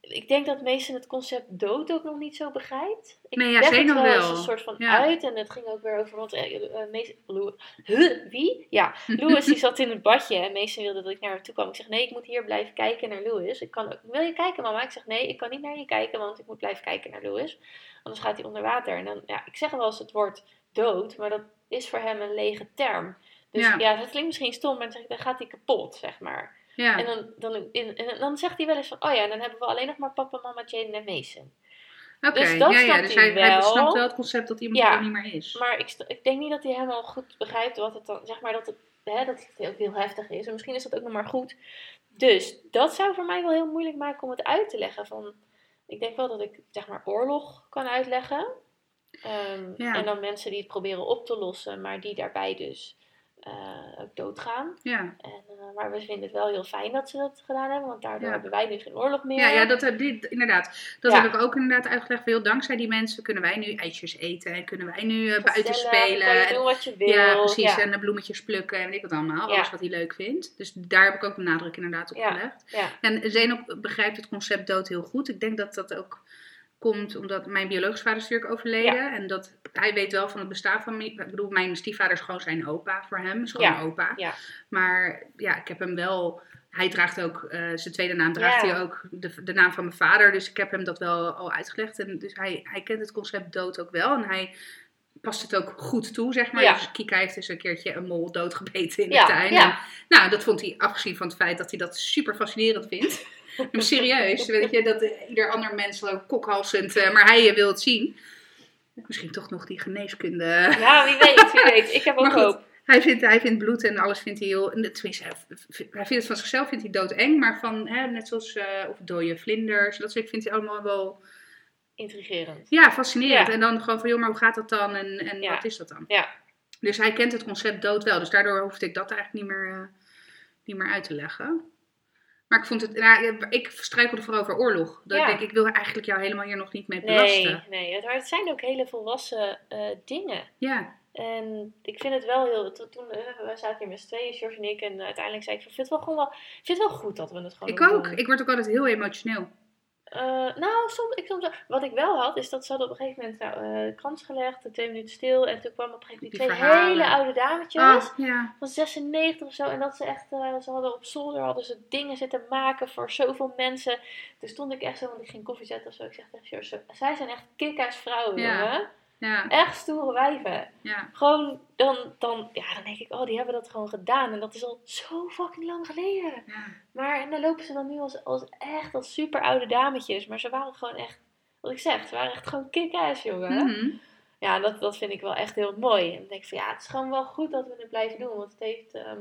ik denk dat meesten het concept dood ook nog niet zo begrijpt. Ik Nee, ja, leg het wel wel. eens een soort van Ja. uit. En het ging ook weer over. Want eh, eh, meest- Lou- Huh, wie? Ja, Louis die zat in het badje. En meesten wilden dat ik naar hem toe kwam. Ik zeg nee, ik moet hier blijven kijken naar Louis. Ik kan, ook- wil je kijken, mama? Ik zeg nee, ik kan niet naar je kijken, want ik moet blijven kijken naar Louis. Anders gaat hij onder water. En dan, ja, ik zeg wel eens het woord dood, maar dat is voor hem een lege term. Dus Ja. ja, dat klinkt misschien stom, maar dan, zeg ik, dan gaat hij kapot, zeg maar. Ja, En, dan, dan, in, en dan zegt hij wel eens van, oh ja, dan hebben we alleen nog maar papa, mama, Jane en Mason. oké. dus dat ja, ja, snapt dus hij hij, hij wel. snapt wel het concept dat iemand Ja. er niet meer is. Maar ik, ik denk niet dat hij helemaal goed begrijpt wat het dan, zeg maar, dat het, hè, dat het ook heel heftig is. En misschien is dat ook nog maar goed. Dus dat zou voor mij wel heel moeilijk maken om het uit te leggen. Van, ik denk wel dat ik, zeg maar, oorlog kan uitleggen. Ehm, Ja. En dan mensen die het proberen op te lossen, maar die daarbij dus eh, ook doodgaan. Ja. En, eh, maar we vinden het wel heel fijn dat ze dat gedaan hebben, want daardoor Ja. hebben wij nu geen oorlog meer. Ja, ja, dat heb dit, inderdaad. Dat Ja. heb ik ook inderdaad uitgelegd. Heel dankzij die mensen kunnen wij nu ijsjes eten en kunnen wij nu eh, buiten Gezellig, Kan je spelen. doen wat je wil. Ja, precies. En de bloemetjes plukken en weet ik wat allemaal. Alles wat hij leuk vindt. Dus daar heb ik ook de nadruk inderdaad op gelegd. En Zeno begrijpt het concept dood heel goed. Ik denk dat dat ook komt omdat mijn biologische vader is natuurlijk overleden. En dat hij weet wel van het bestaan van... mij. Ik bedoel, mijn stiefvader is gewoon zijn opa voor hem. Is gewoon Ja. opa. Ja. Maar ja, ik heb hem wel... Hij draagt ook, eh, zijn tweede naam draagt hij ook de, de naam van mijn vader. Dus ik heb hem dat wel al uitgelegd. En dus hij, hij kent het concept dood ook wel. En hij past het ook goed toe, zeg maar. Dus Kika heeft dus een keertje een mol doodgebeten in de tuin. En, nou, dat vond hij, afgezien van het feit dat hij dat super fascinerend vindt. Maar serieus, weet je, dat ieder ander mens ook kokhalsend, eh, maar hij eh, wil het zien. Misschien toch nog die geneeskunde. Ja, wie weet, wie weet. Ik heb ook goed, hoop. Hij vindt, hij vindt bloed en alles vindt hij heel. Tenminste, hij vindt het van zichzelf vindt hij doodeng, maar van hè, net zoals eh, of dode vlinders, dat soort vindt hij allemaal wel Intrigerend. ja, fascinerend. Ja. En dan gewoon van, joh, maar hoe gaat dat dan en, en Ja. wat is dat dan? Ja. Dus hij kent het concept dood wel, dus daardoor hoefde ik dat eigenlijk niet meer, niet meer uit te leggen. Maar ik vond het, nou, ik struikelde vooral over oorlog. Dat Ja. ik denk, ik wil eigenlijk jou helemaal hier nog niet mee Nee, belasten. nee. Maar het zijn ook hele volwassen eh, dingen. Ja, En ik vind het wel heel... to- Toen, eh, we zaten hier met z'n tweeën, George en ik. En uiteindelijk zei ik, van, ik vind het wel gewoon wel... Ik vind het wel goed dat we het gewoon ik doen. ook. Ik word ook altijd heel emotioneel. Eh, nou, soms, ik soms, wat ik wel had, is dat ze hadden op een gegeven moment nou, eh, krans gelegd, twee minuten stil. En toen kwam op een gegeven moment Die twee verhalen. hele oude dametjes. Ja. van 96 of zo. En dat ze echt, eh, ze hadden op zolder hadden ze dingen zitten maken voor zoveel mensen. Toen stond ik echt zo, want ik ging koffie zetten of zo. Ik zeg tegen George, zij zijn echt kick-ass vrouwen, Ja. jongen. Ja, Echt stoere wijven. ja. Gewoon, dan, dan, ja, dan denk ik, oh, die hebben dat gewoon gedaan. En dat is al zo fucking lang geleden. ja. Maar en dan lopen ze dan nu als, als echt als super oude dametjes. Maar ze waren gewoon echt, wat ik zeg, ze waren echt gewoon kick-ass, jongen. Mhm. Ja, dat, dat vind ik wel echt heel mooi. En dan denk ik van ja, het is gewoon wel goed dat we het blijven doen. Want het heeft ehm,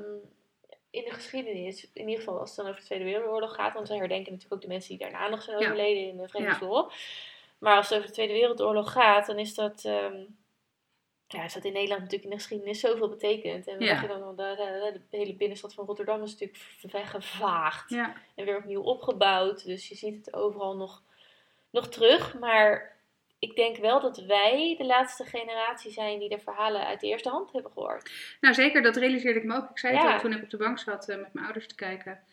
in de geschiedenis, in ieder geval als het dan over de Tweede Wereldoorlog gaat, want ze herdenken natuurlijk ook de mensen die daarna nog zijn Ja. overleden in de Vredesoorlog. Maar als het over de Tweede Wereldoorlog gaat, dan is dat, ehm, ja, is dat in Nederland natuurlijk in de geschiedenis zoveel betekend. En we Ja. dan, de, de, de hele binnenstad van Rotterdam is natuurlijk weggevaagd Ja. en weer opnieuw opgebouwd. Dus je ziet het overal nog, nog terug. Maar ik denk wel dat wij de laatste generatie zijn die de verhalen uit de eerste hand hebben gehoord. Nou, zeker, dat realiseerde ik me ook. Ik zei het ook toen ik op de bank zat eh, met mijn ouders te kijken.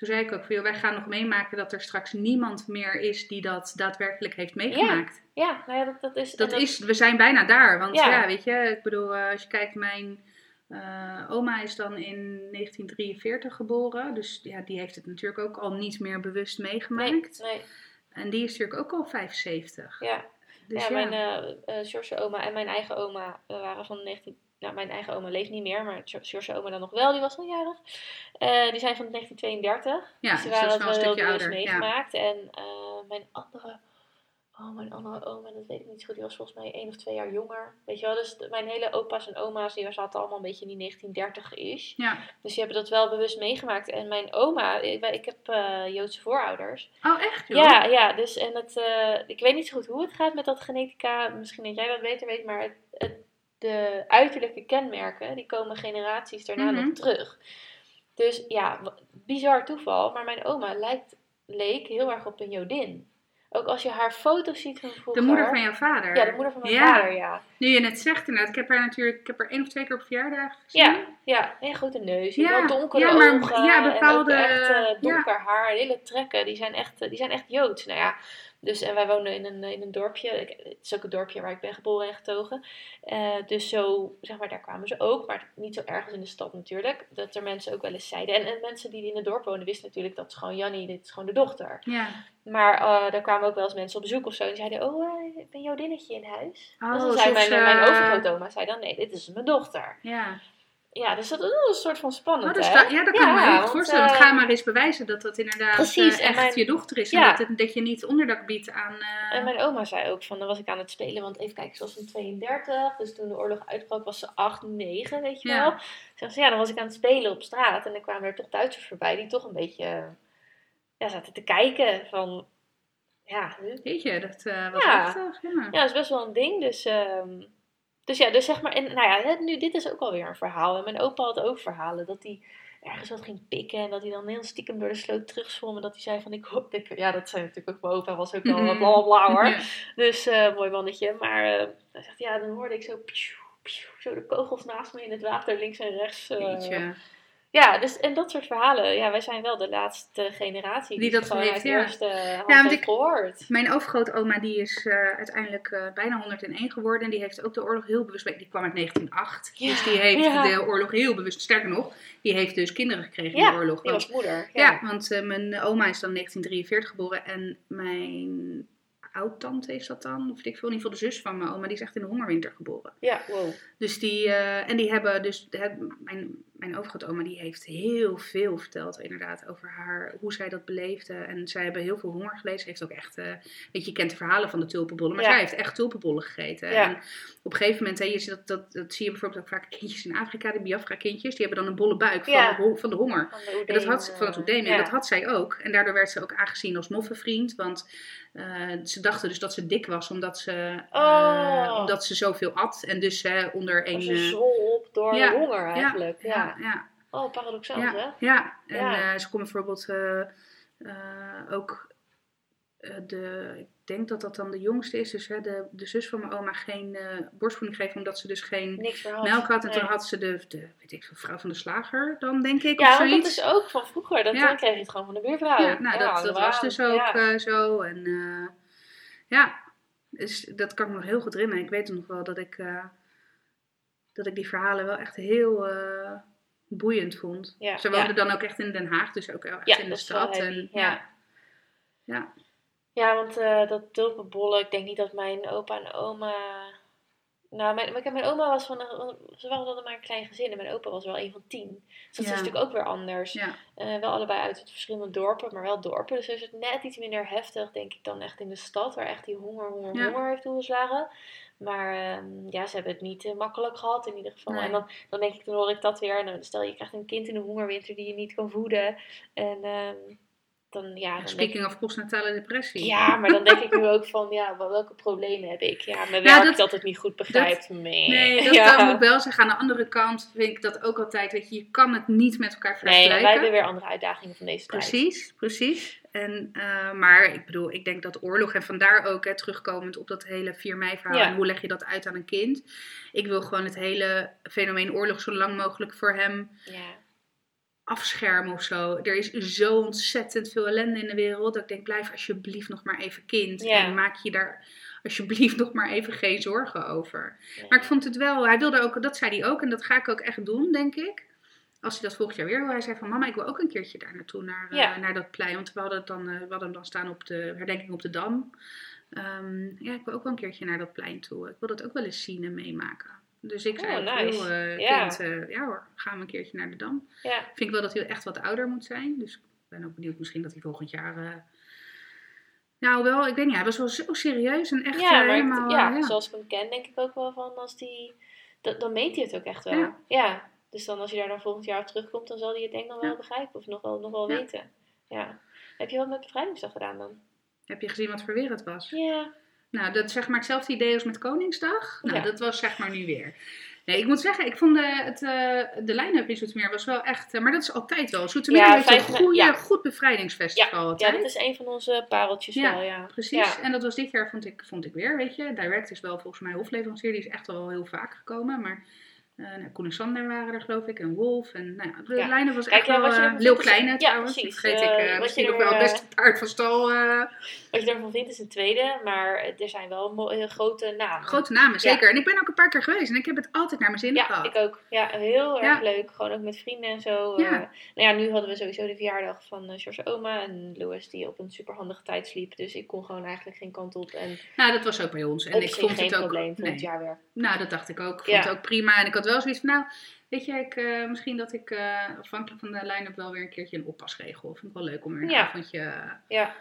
Toen zei ik ook, van, joh, wij gaan nog meemaken dat er straks niemand meer is die dat daadwerkelijk heeft meegemaakt. Ja, nou ja, dat, dat is... Dat is, we zijn bijna daar. Want Ja. ja, weet je, ik bedoel, eh, als je kijkt, mijn eh, oma is dan in 1943 geboren. Dus ja, die heeft het natuurlijk ook al niet meer bewust meegemaakt. nee, En die is natuurlijk ook al 75. ja. Dus ja, ja, mijn eh eh George oma en mijn eigen oma waren van 19... Nou, mijn eigen oma leeft niet meer, maar George oma dan nog wel, die was al jarig. Eh, die zijn van 1932. ja dus dus die dat waren dat wel heel stukje bewust ouder. Ja. meegemaakt. En eh, mijn andere... Oh, mijn andere oma, dat weet ik niet zo goed. Die was volgens mij één of twee jaar jonger. Weet je wel, dus mijn hele opa's en oma's, die zaten allemaal een beetje in die 1930 is. Ja. Dus die hebben dat wel bewust meegemaakt. En mijn oma, ik, ik heb eh, Joodse voorouders. Oh, echt joh? Ja, ja, dus en het, ik weet niet zo goed hoe het gaat met dat genetica. Misschien dat jij wat beter weet, maar het, de uiterlijke kenmerken, die komen generaties daarna Mhm. nog terug. Dus ja, bizar toeval, maar mijn oma lijkt, leek heel erg op een Jodin. ook als je haar foto's ziet van vroeger. De moeder van jouw vader. Ja, de moeder van mijn Ja. vader, ja. Nu je net zegt inderdaad, ik heb haar natuurlijk, ik heb haar één of twee keer op verjaardag gezien. Ja, ja. Een grote neus, Ja, donkere ja, maar- ogen. ja, En ook bepaalde- echt eh, ja. donker haar, hele trekken. Die zijn echt, eh, die zijn echt Joods. Nou ja, dus en wij wonen in een, in een dorpje. Ik- Het is ook een dorpje waar ik ben geboren en getogen. Eh, dus zo, zeg maar, daar kwamen ze ook. Maar niet zo erg als in de stad natuurlijk. Dat er mensen ook wel eens zeiden. En, en mensen die in het dorp wonen wisten natuurlijk dat is gewoon Jannie, dit is gewoon de dochter. Ja. Maar eh daar kwamen ook wel eens mensen op bezoek of zo. En zeiden, oh, eh, ik ben jouw dinnetje in huis. Oh, dus zei mijn, mijn overgrootoma, zei dan, nee, dit is mijn dochter. Ja. Ja, dus dat is een soort van spannend, Oh, dat kan, ja, dat kan ik me heel goed want, voorstellen. Want eh, ga maar eens bewijzen dat dat inderdaad Precies, eh, echt mijn- je dochter is. Ja. En dat, het- dat je niet onderdak biedt aan... eh, En mijn oma zei ook van, dan was ik aan het spelen, want even kijken, ze was van 32, dus toen de oorlog uitbrak was ze 8, 9, weet je Ja. wel. Zeg ze, ja, dan was ik aan het spelen op straat en dan kwamen er toch Duitsers voorbij die toch een beetje, ja, zaten te kijken van, ja? Weet je, dat was Ja. heftig. Ja. ja, dat is best wel een ding, dus... ehm, dus ja, dus zeg maar, en nou ja, nu, dit is ook alweer een verhaal. En mijn opa had ook verhalen dat hij ergens wat ging pikken en dat hij dan heel stiekem door de sloot terugzwom. En dat hij zei van, ik hoop, ik, ja, dat zei natuurlijk ook mijn opa, was ook wel Mhm. bla bla bla hoor. Ja. Dus eh, mooi mannetje. Maar eh, hij zegt, ja, dan hoorde ik zo, zo de kogels naast me in het water, links en rechts. eh. Ja, dus en dat soort verhalen. Ja, wij zijn wel de laatste generatie Die die, dat gewoon heeft, ja. eerste hand want ik- gehoord. Mijn overgrootoma die is eh, uiteindelijk eh, bijna 101 geworden. En die heeft ook de oorlog heel bewust... Die kwam uit 1908. Ja, Dus die heeft ja. de oorlog heel bewust... Sterker nog, die heeft dus kinderen gekregen in Ja, de oorlog. Want- was moeder. Ja, want eh, mijn oma is dan 1943 geboren en mijn oud-tante is dat dan, of ik veel, in ieder geval de zus van mijn oma, die is echt in de hongerwinter geboren. Ja, wow. Dus die, en die hebben dus, mijn, mijn overgrootoma die heeft heel veel verteld inderdaad over haar, hoe zij dat beleefde. En zij hebben heel veel honger geleden. Ze heeft ook echt, eh, weet je, je kent de verhalen van de tulpenbollen, maar Ja. zij heeft echt tulpenbollen gegeten. Ja. En op een gegeven moment, hè, je, ziet dat, dat, dat zie je bijvoorbeeld ook vaak kindjes in Afrika, de Biafra kindjes, die hebben dan een bolle buik van, Ja. de, van de honger. Van de En dat had ze van het Oudeme. ja. En dat had zij ook. En daardoor werd ze ook aangezien als moffenvriend. Want eh, ze dachten dus dat ze dik was omdat ze, eh, Oh. omdat ze zoveel at. En dus onder een. Zwol op door honger eigenlijk. Ja, ja, ja, Oh, paradoxaal ja, hè? ja. En eh, ze kon bijvoorbeeld eh, eh, ook de. Ik denk dat dat dan de jongste is. Dus hè, de, de zus van mijn oma geen borstvoeding geven. Omdat ze dus geen melk had. En Nee. toen had ze de, de weet ik vrouw van de slager dan, denk ik. Ja, of want dat zoiets. is ook van vroeger. Dat, Ja. Dan kreeg je het gewoon van de buurvrouw. Ja, nou, dat, dat was dus ook Ja. zo. En ja, dus dat kan ik me nog heel goed herinneren. Ik weet nog wel dat ik, dat ik die verhalen wel echt heel boeiend vond. Ja, Ze ja. woonden dan ook echt in Den Haag, dus ook echt Ja, in de stad. En, ja. ja. Ja. Want eh, dat tulpenbollen, ik denk niet dat mijn opa en oma... Nou, mijn, mijn, mijn oma was van... Ze waren altijd maar een klein gezin en mijn opa was wel een van tien. Dus dat is natuurlijk ook weer anders. Ja. Eh, wel allebei uit verschillende dorpen, maar wel dorpen. Dus is het net iets minder heftig, denk ik, dan echt in de stad, waar echt die honger, honger, honger heeft toegeslagen. Maar ehm, ja, ze hebben het niet eh, makkelijk gehad in ieder geval. Nee. En dan, dan denk ik, dan hoor ik dat weer. Nou, stel je krijgt een kind in de hongerwinter die je niet kan voeden. En ehm, dan, ja, dan denk Speaking of postnatale depressie. ja, maar dan denk ik nu ook van, ja, wel- welke problemen heb ik? Ja, mijn Nou, werk dat- dat, het niet goed begrijpt. Nee, Nee, dat, ja. dat moet ik wel zeggen. Aan de andere kant vind ik dat ook altijd, weet je, je kan het niet met elkaar Nee, vergelijken. wij hebben weer andere uitdagingen van deze tijd. Precies, precies. En, eh, maar ik bedoel, ik denk dat oorlog en vandaar ook hè, terugkomend op dat hele 4 mei verhaal Ja. en hoe leg je dat uit aan een kind. Ik wil gewoon het hele fenomeen oorlog zo lang mogelijk voor hem Ja. afschermen of zo. Er is zo ontzettend veel ellende in de wereld dat ik denk, blijf alsjeblieft nog maar even kind. Ja. En maak je daar alsjeblieft nog maar even geen zorgen over. Maar ik vond het wel, hij wilde ook, dat zei hij ook en dat ga ik ook echt doen, denk ik. Als hij dat volgend jaar weer wil. Hij zei van mama, ik wil ook een keertje daar naartoe, naar, eh, naar dat plein. Want we hadden, het dan, eh, we hadden hem dan staan op de herdenking op de Dam. Ehm, ja, ik wil ook wel een keertje naar dat plein toe. Ik wil dat ook wel eens zien en meemaken. Dus ik zei, Oh, nice. joh, eh, Ja. kind, ja hoor, gaan we een keertje naar de Dam. Ja. Vind ik wel dat hij echt wat ouder moet zijn. Dus ik ben ook benieuwd misschien dat hij volgend jaar... nou wel, ik weet niet, hij was wel zo serieus en echt ja, helemaal... ja, ja. zoals ik hem ken, denk ik ook wel van als die. dat- dan meet hij het ook echt wel. Ja. Ja. Dus dan als je daar dan volgend jaar op terugkomt, dan zal hij het denk ik dan wel Ja. begrijpen of nog wel, nog wel Ja. weten. Ja. Heb je wat met bevrijdingsdag gedaan dan? Heb je gezien wat voor weer het was? Ja. Nou, dat zeg maar hetzelfde idee als met Koningsdag. Nou, Ja. dat was zeg maar nu weer. Nee, ik moet zeggen, ik vond de, het, eh, de line-up in Zoetermeer was wel echt... eh, maar dat is altijd wel. Zoetermeer Ja, heeft een goede, ja. goed bevrijdingsfestival Ja, altijd. dat is een van onze pareltjes Ja, wel, ja. Precies, Ja. en dat was dit jaar, vond ik, vond ik weer, weet je. Direct is wel volgens mij hofleverancier, die is echt al heel vaak gekomen. Maar nou, Koen en Sander waren er, geloof ik, en Wolf. En nou ja, de Ja. lijnen was Kijk, echt ja, wel je eh, Kleine ja, trouwens. precies. Dat vergeet ik, Eh, eh, wat misschien je nog wel het beste paard van stal. eh, Wat je ervan vindt is een tweede, maar er zijn wel heel grote namen. grote namen, zeker. En ik ben ook een paar keer geweest en ik heb het altijd naar mijn zin Ja, gehad. ik ook. Ja, heel erg Ja. leuk. Gewoon ook met vrienden en zo. Ja. Eh, nou ja, nu hadden we sowieso de verjaardag van eh George oma en Louis die op een superhandige tijd sliep. Dus ik kon gewoon eigenlijk geen kant op. En Nou, dat was ook bij ons. En ik vond geen het ook. probleem nee. jaar weer. Nou, dat dacht ik ook. Ik vond Ja. het ook prima. En ik had wel zoiets van, nou, weet je, ik, eh, misschien dat ik eh, afhankelijk van de line-up wel weer een keertje een oppas regel. Vind ik wel leuk om weer een Ja. avondje eh, Ja,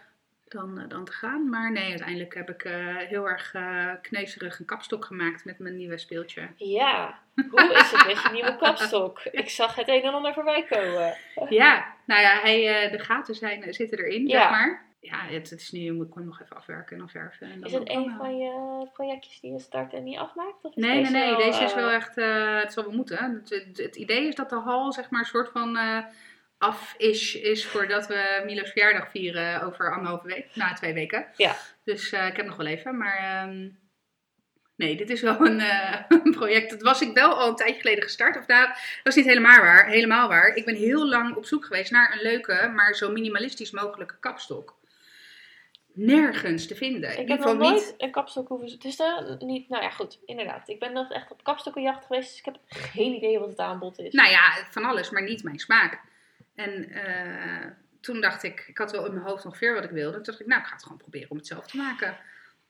dan, dan te gaan. Maar nee, uiteindelijk heb ik heel erg kneuzerig een kapstok gemaakt met mijn nieuwe speeltje. ja. Hoe is het met je nieuwe kapstok? Ik zag het een en ander voorbij komen. Ja, nou ja, hij, de gaten zijn, zitten erin, Ja. zeg maar. Ja, het, het is nu, ik hem nog even afwerken en dan verven. En dan Is het een van je projectjes die je start en niet afmaakt? Of is Nee, nee, nee. wel, Deze is eh, wel echt, eh, het zal wel moeten. Het, het, het idee is dat de hal, zeg maar, een soort van eh, af is, is voordat we Milo's verjaardag vieren over anderhalve week, na twee weken. Ja. Dus ik heb nog wel even, maar ehm, nee, dit is wel een, project. Dat was ik wel al een tijdje geleden gestart. Of nou, dat is niet helemaal waar. Helemaal waar. Ik ben heel lang op zoek geweest naar een leuke, maar zo minimalistisch mogelijke kapstok. Nergens te vinden. In Ik heb nog nooit niet. een kapstok hoeven... Het is er niet... Nou ja, goed. Inderdaad. Ik ben nog echt op kapstokkenjacht geweest. Dus ik heb geen idee wat het aanbod is. Nou ja, van alles, maar niet mijn smaak. En eh, toen dacht ik, ik had wel in mijn hoofd ongeveer wat ik wilde. Toen dacht ik, nou, ik ga het gewoon proberen om het zelf te maken.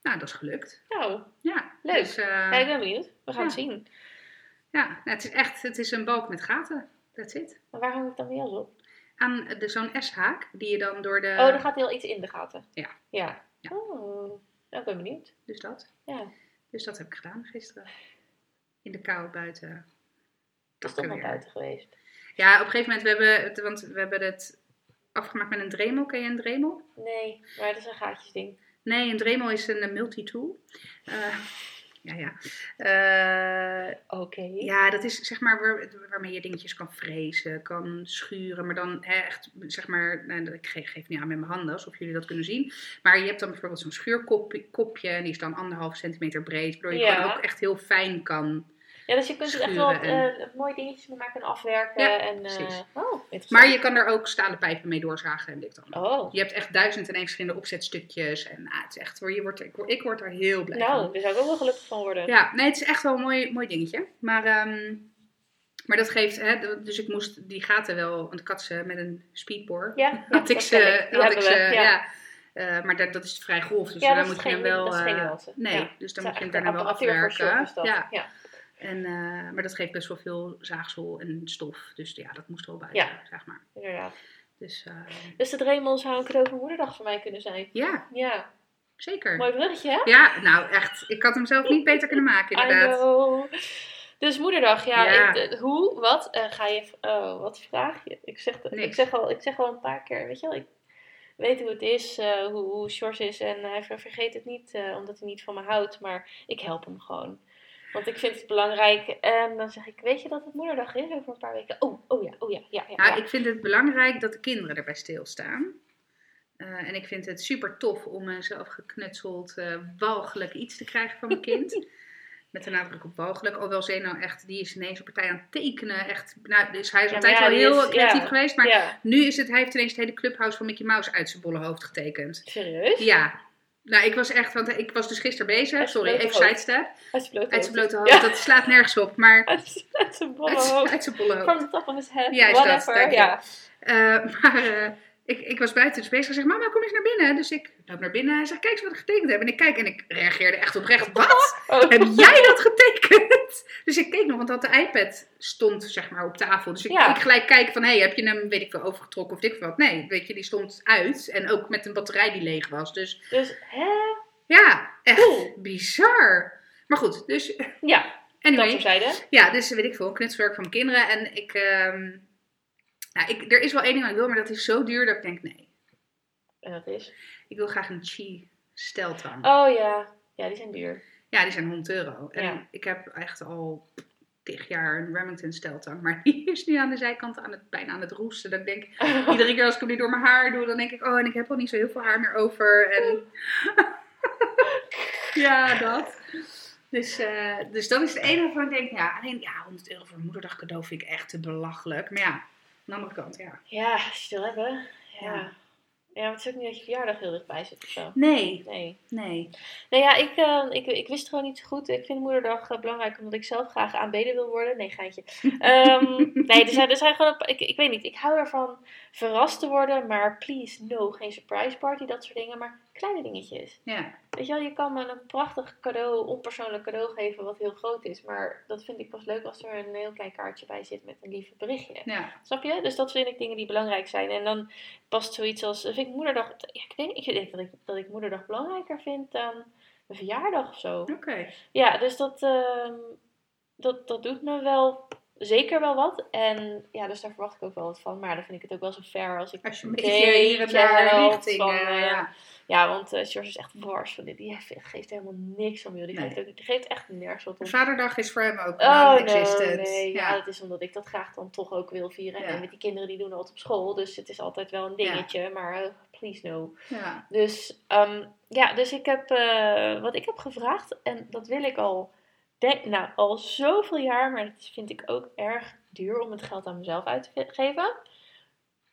Nou, dat is gelukt. Nou, Ja, Leuk. Dus, eh, ja, ik ben benieuwd. We gaan ja. het zien. ja, nou, het is echt, het is een balk met gaten. That's it. Maar waar hang ik dan weer op? Aan de, zo'n S-haak, die je dan door de... Oh, er gaat heel iets in de gaten. Ja. Ja. Ja. Oh, nou, ik ben benieuwd. Dus dat. Ja. Dus dat heb ik gedaan gisteren. In de kou buiten. Het is toch nog buiten geweest. Ja, op een gegeven moment, we hebben het, want we hebben het afgemaakt met een dremel. Ken je een dremel? Nee, maar het is een gaatjesding. Nee, een Dremel is een multitool. Eh ja, ja. Eh, Oké. ja, dat is zeg maar waar, waarmee je dingetjes kan frezen, kan schuren. Maar dan hè, echt, zeg maar, nou, ik geef, geef niet aan met mijn handen alsof jullie dat kunnen zien. Maar je hebt dan bijvoorbeeld zo'n schuurkopje en die is dan anderhalf centimeter breed. Waardoor je Ja. ook echt heel fijn kan. Ja, dus je kunt er echt wel eh, mooie dingetjes mee maken en afwerken. Ja, en, eh, oh. Maar je kan er ook stalen pijpen mee doorzagen en dit dan. Oh, Je hebt echt duizend en één verschillende opzetstukjes. En nou, het is echt, je wordt, ik, word- ik word er heel blij van. nou, daar zou ik ook wel gelukkig van worden. Ja, nee, het is echt wel een mooi, mooi dingetje. Maar, ehm, maar dat geeft, hè, dus ik moest die gaten wel, want ik had ze met een speedbore. Ja, ja, had ik ze, ik. Had ik ze, we, ja. Eh, maar dat, dat is vrij grof, dus Ja, dan dat moet je hem wel... nee, Ja. dus dan moet je hem daarna wel een afwerken. ja. En, eh, maar dat geeft best wel veel zaagsel en stof. Dus ja, dat moest wel buiten, Ja. zeg maar. inderdaad. Dus eh, Dus de Dremel zou een cadeau voor moederdag voor mij kunnen zijn. ja, Ja, zeker. mooi bruggetje hè? Ja, nou echt. Ik had hem zelf niet beter kunnen maken, inderdaad. Dus moederdag, ja. Ja. Ik, eh, hoe, wat, ga je, oh, wat vraag je? Ik zeg, ik, zeg al, ik zeg al een paar keer, weet je wel, ik weet hoe het is, hoe, hoe Sjors is en hij ver- vergeet het niet, omdat hij niet van me houdt, maar ik help hem gewoon. Want ik vind het belangrijk en dan zeg ik, weet je dat het moederdag is over een paar weken? Oh, oh ja, oh ja, ja, ja. Nou, ja. ik vind het belangrijk dat de kinderen erbij stilstaan. Eh, en ik vind het super tof om een zelfgeknutseld, eh walgelijk iets te krijgen van mijn kind. Met de nadruk op walgelijk. Alhoewel Zeno echt, die is ineens een partij aan het tekenen. Echt, nou, dus hij is Ja, altijd wel heel is- creatief geweest. Maar nu is het, hij heeft ineens het hele clubhouse van Mickey Mouse uit zijn bolle hoofd getekend. serieus? Ja. Nou, ik was echt, want ik was dus gisteren bezig. Uit Sorry, even sidestep. Uit zijn blote Uit zijn hoofd. blote hoofd. Ja. Dat slaat nergens op. Maar Uit, uit zijn bolle hoofd. uit zijn bolle hoofd. From the top of his head. Whatever. ja. Eh, maar eh, ik, ik was buiten dus bezig. Zeg, mama, kom eens naar binnen. Dus ik loop naar binnen. Hij zegt, kijk eens wat ik getekend heb. En ik kijk en ik reageerde echt oprecht. Wat? Oh. heb jij dat getekend? Dus ik keek nog, want dat de iPad stond zeg maar op tafel. Dus ik, Ja. ik gelijk kijken van, hé, heb je hem, weet ik veel, overgetrokken of dik wat? Nee, weet je, die stond uit. En ook met een batterij die leeg was. Dus Dus, hè? ja, echt Cool. bizar. Maar goed, dus Ja, dat anyway. terzijde. Ja, dus weet ik veel, knutselwerk van mijn kinderen. En ik, ehm, ja, ik, er is wel één ding wat ik wil, maar dat is zo duur dat ik denk, nee. En dat is? Ik wil graag een Chi steltang. Oh ja. Ja, die zijn duur. Ja, die zijn 100 euro. En Ja. ik heb echt al tig jaar een Remington steltang. Maar die is nu aan de zijkant aan het, bijna aan het roesten. Dan denk ik, iedere keer als ik hem nu door mijn haar doe, dan denk ik, oh, en ik heb al niet zo heel veel haar meer over. En ja, dat. Dus, eh, dus dat is het enige waarvan ik denk, ja, alleen ja, 100 euro voor een moederdag cadeau vind ik echt te belachelijk. Maar ja, de andere kant, ja. Ja, wil hebben. Ja. Ja. Ja, maar het is ook niet dat je verjaardag heel dichtbij zit of zo. Nee, Nee. nee. Nou ja, ik, eh, ik, ik wist het gewoon niet zo goed. Ik vind moederdag eh, belangrijk omdat ik zelf graag aanbeden wil worden. Nee, geintje. Ehm, nee, er zijn, er zijn gewoon... Ik, ik weet niet, ik hou ervan verrast te worden. Maar please, no, geen surprise party, dat soort dingen. Maar kleine dingetjes. Ja, Weet je wel, je kan me een prachtig cadeau, onpersoonlijk cadeau geven wat heel groot is. Maar dat vind ik pas leuk als er een heel klein kaartje bij zit met een lief berichtje. ja. Snap je? Dus dat vind ik dingen die belangrijk zijn. En dan past zoiets als, vind ik moederdag, ja, ik denk, ik denk dat, ik, dat ik moederdag belangrijker vind dan mijn verjaardag of zo. Oké. Ja, dus dat, ehm, dat, dat doet me wel zeker wel wat. En ja, dus daar verwacht ik ook wel wat van. Maar dan vind ik het ook wel zo fair als ik Als je een beetje hier en daar help richting, van, eh, eh, ja. ja, want eh George is echt wars van dit. Die geeft helemaal niks om, joh. Die, Nee. geeft, ook, die geeft echt nergens wat om. Vaderdag is voor hem ook Oh, non-existent. nee, nee. Ja. Ja. dat is omdat ik dat graag dan toch ook wil vieren. Ja. En met die kinderen die doen altijd op school. Dus het is altijd wel een dingetje. Maar please no. Ja. Dus ehm, ja, dus ik heb wat ik heb gevraagd. En dat wil ik al, denk, nou, al zoveel jaar. Maar dat vind ik ook erg duur om het geld aan mezelf uit te ge- geven.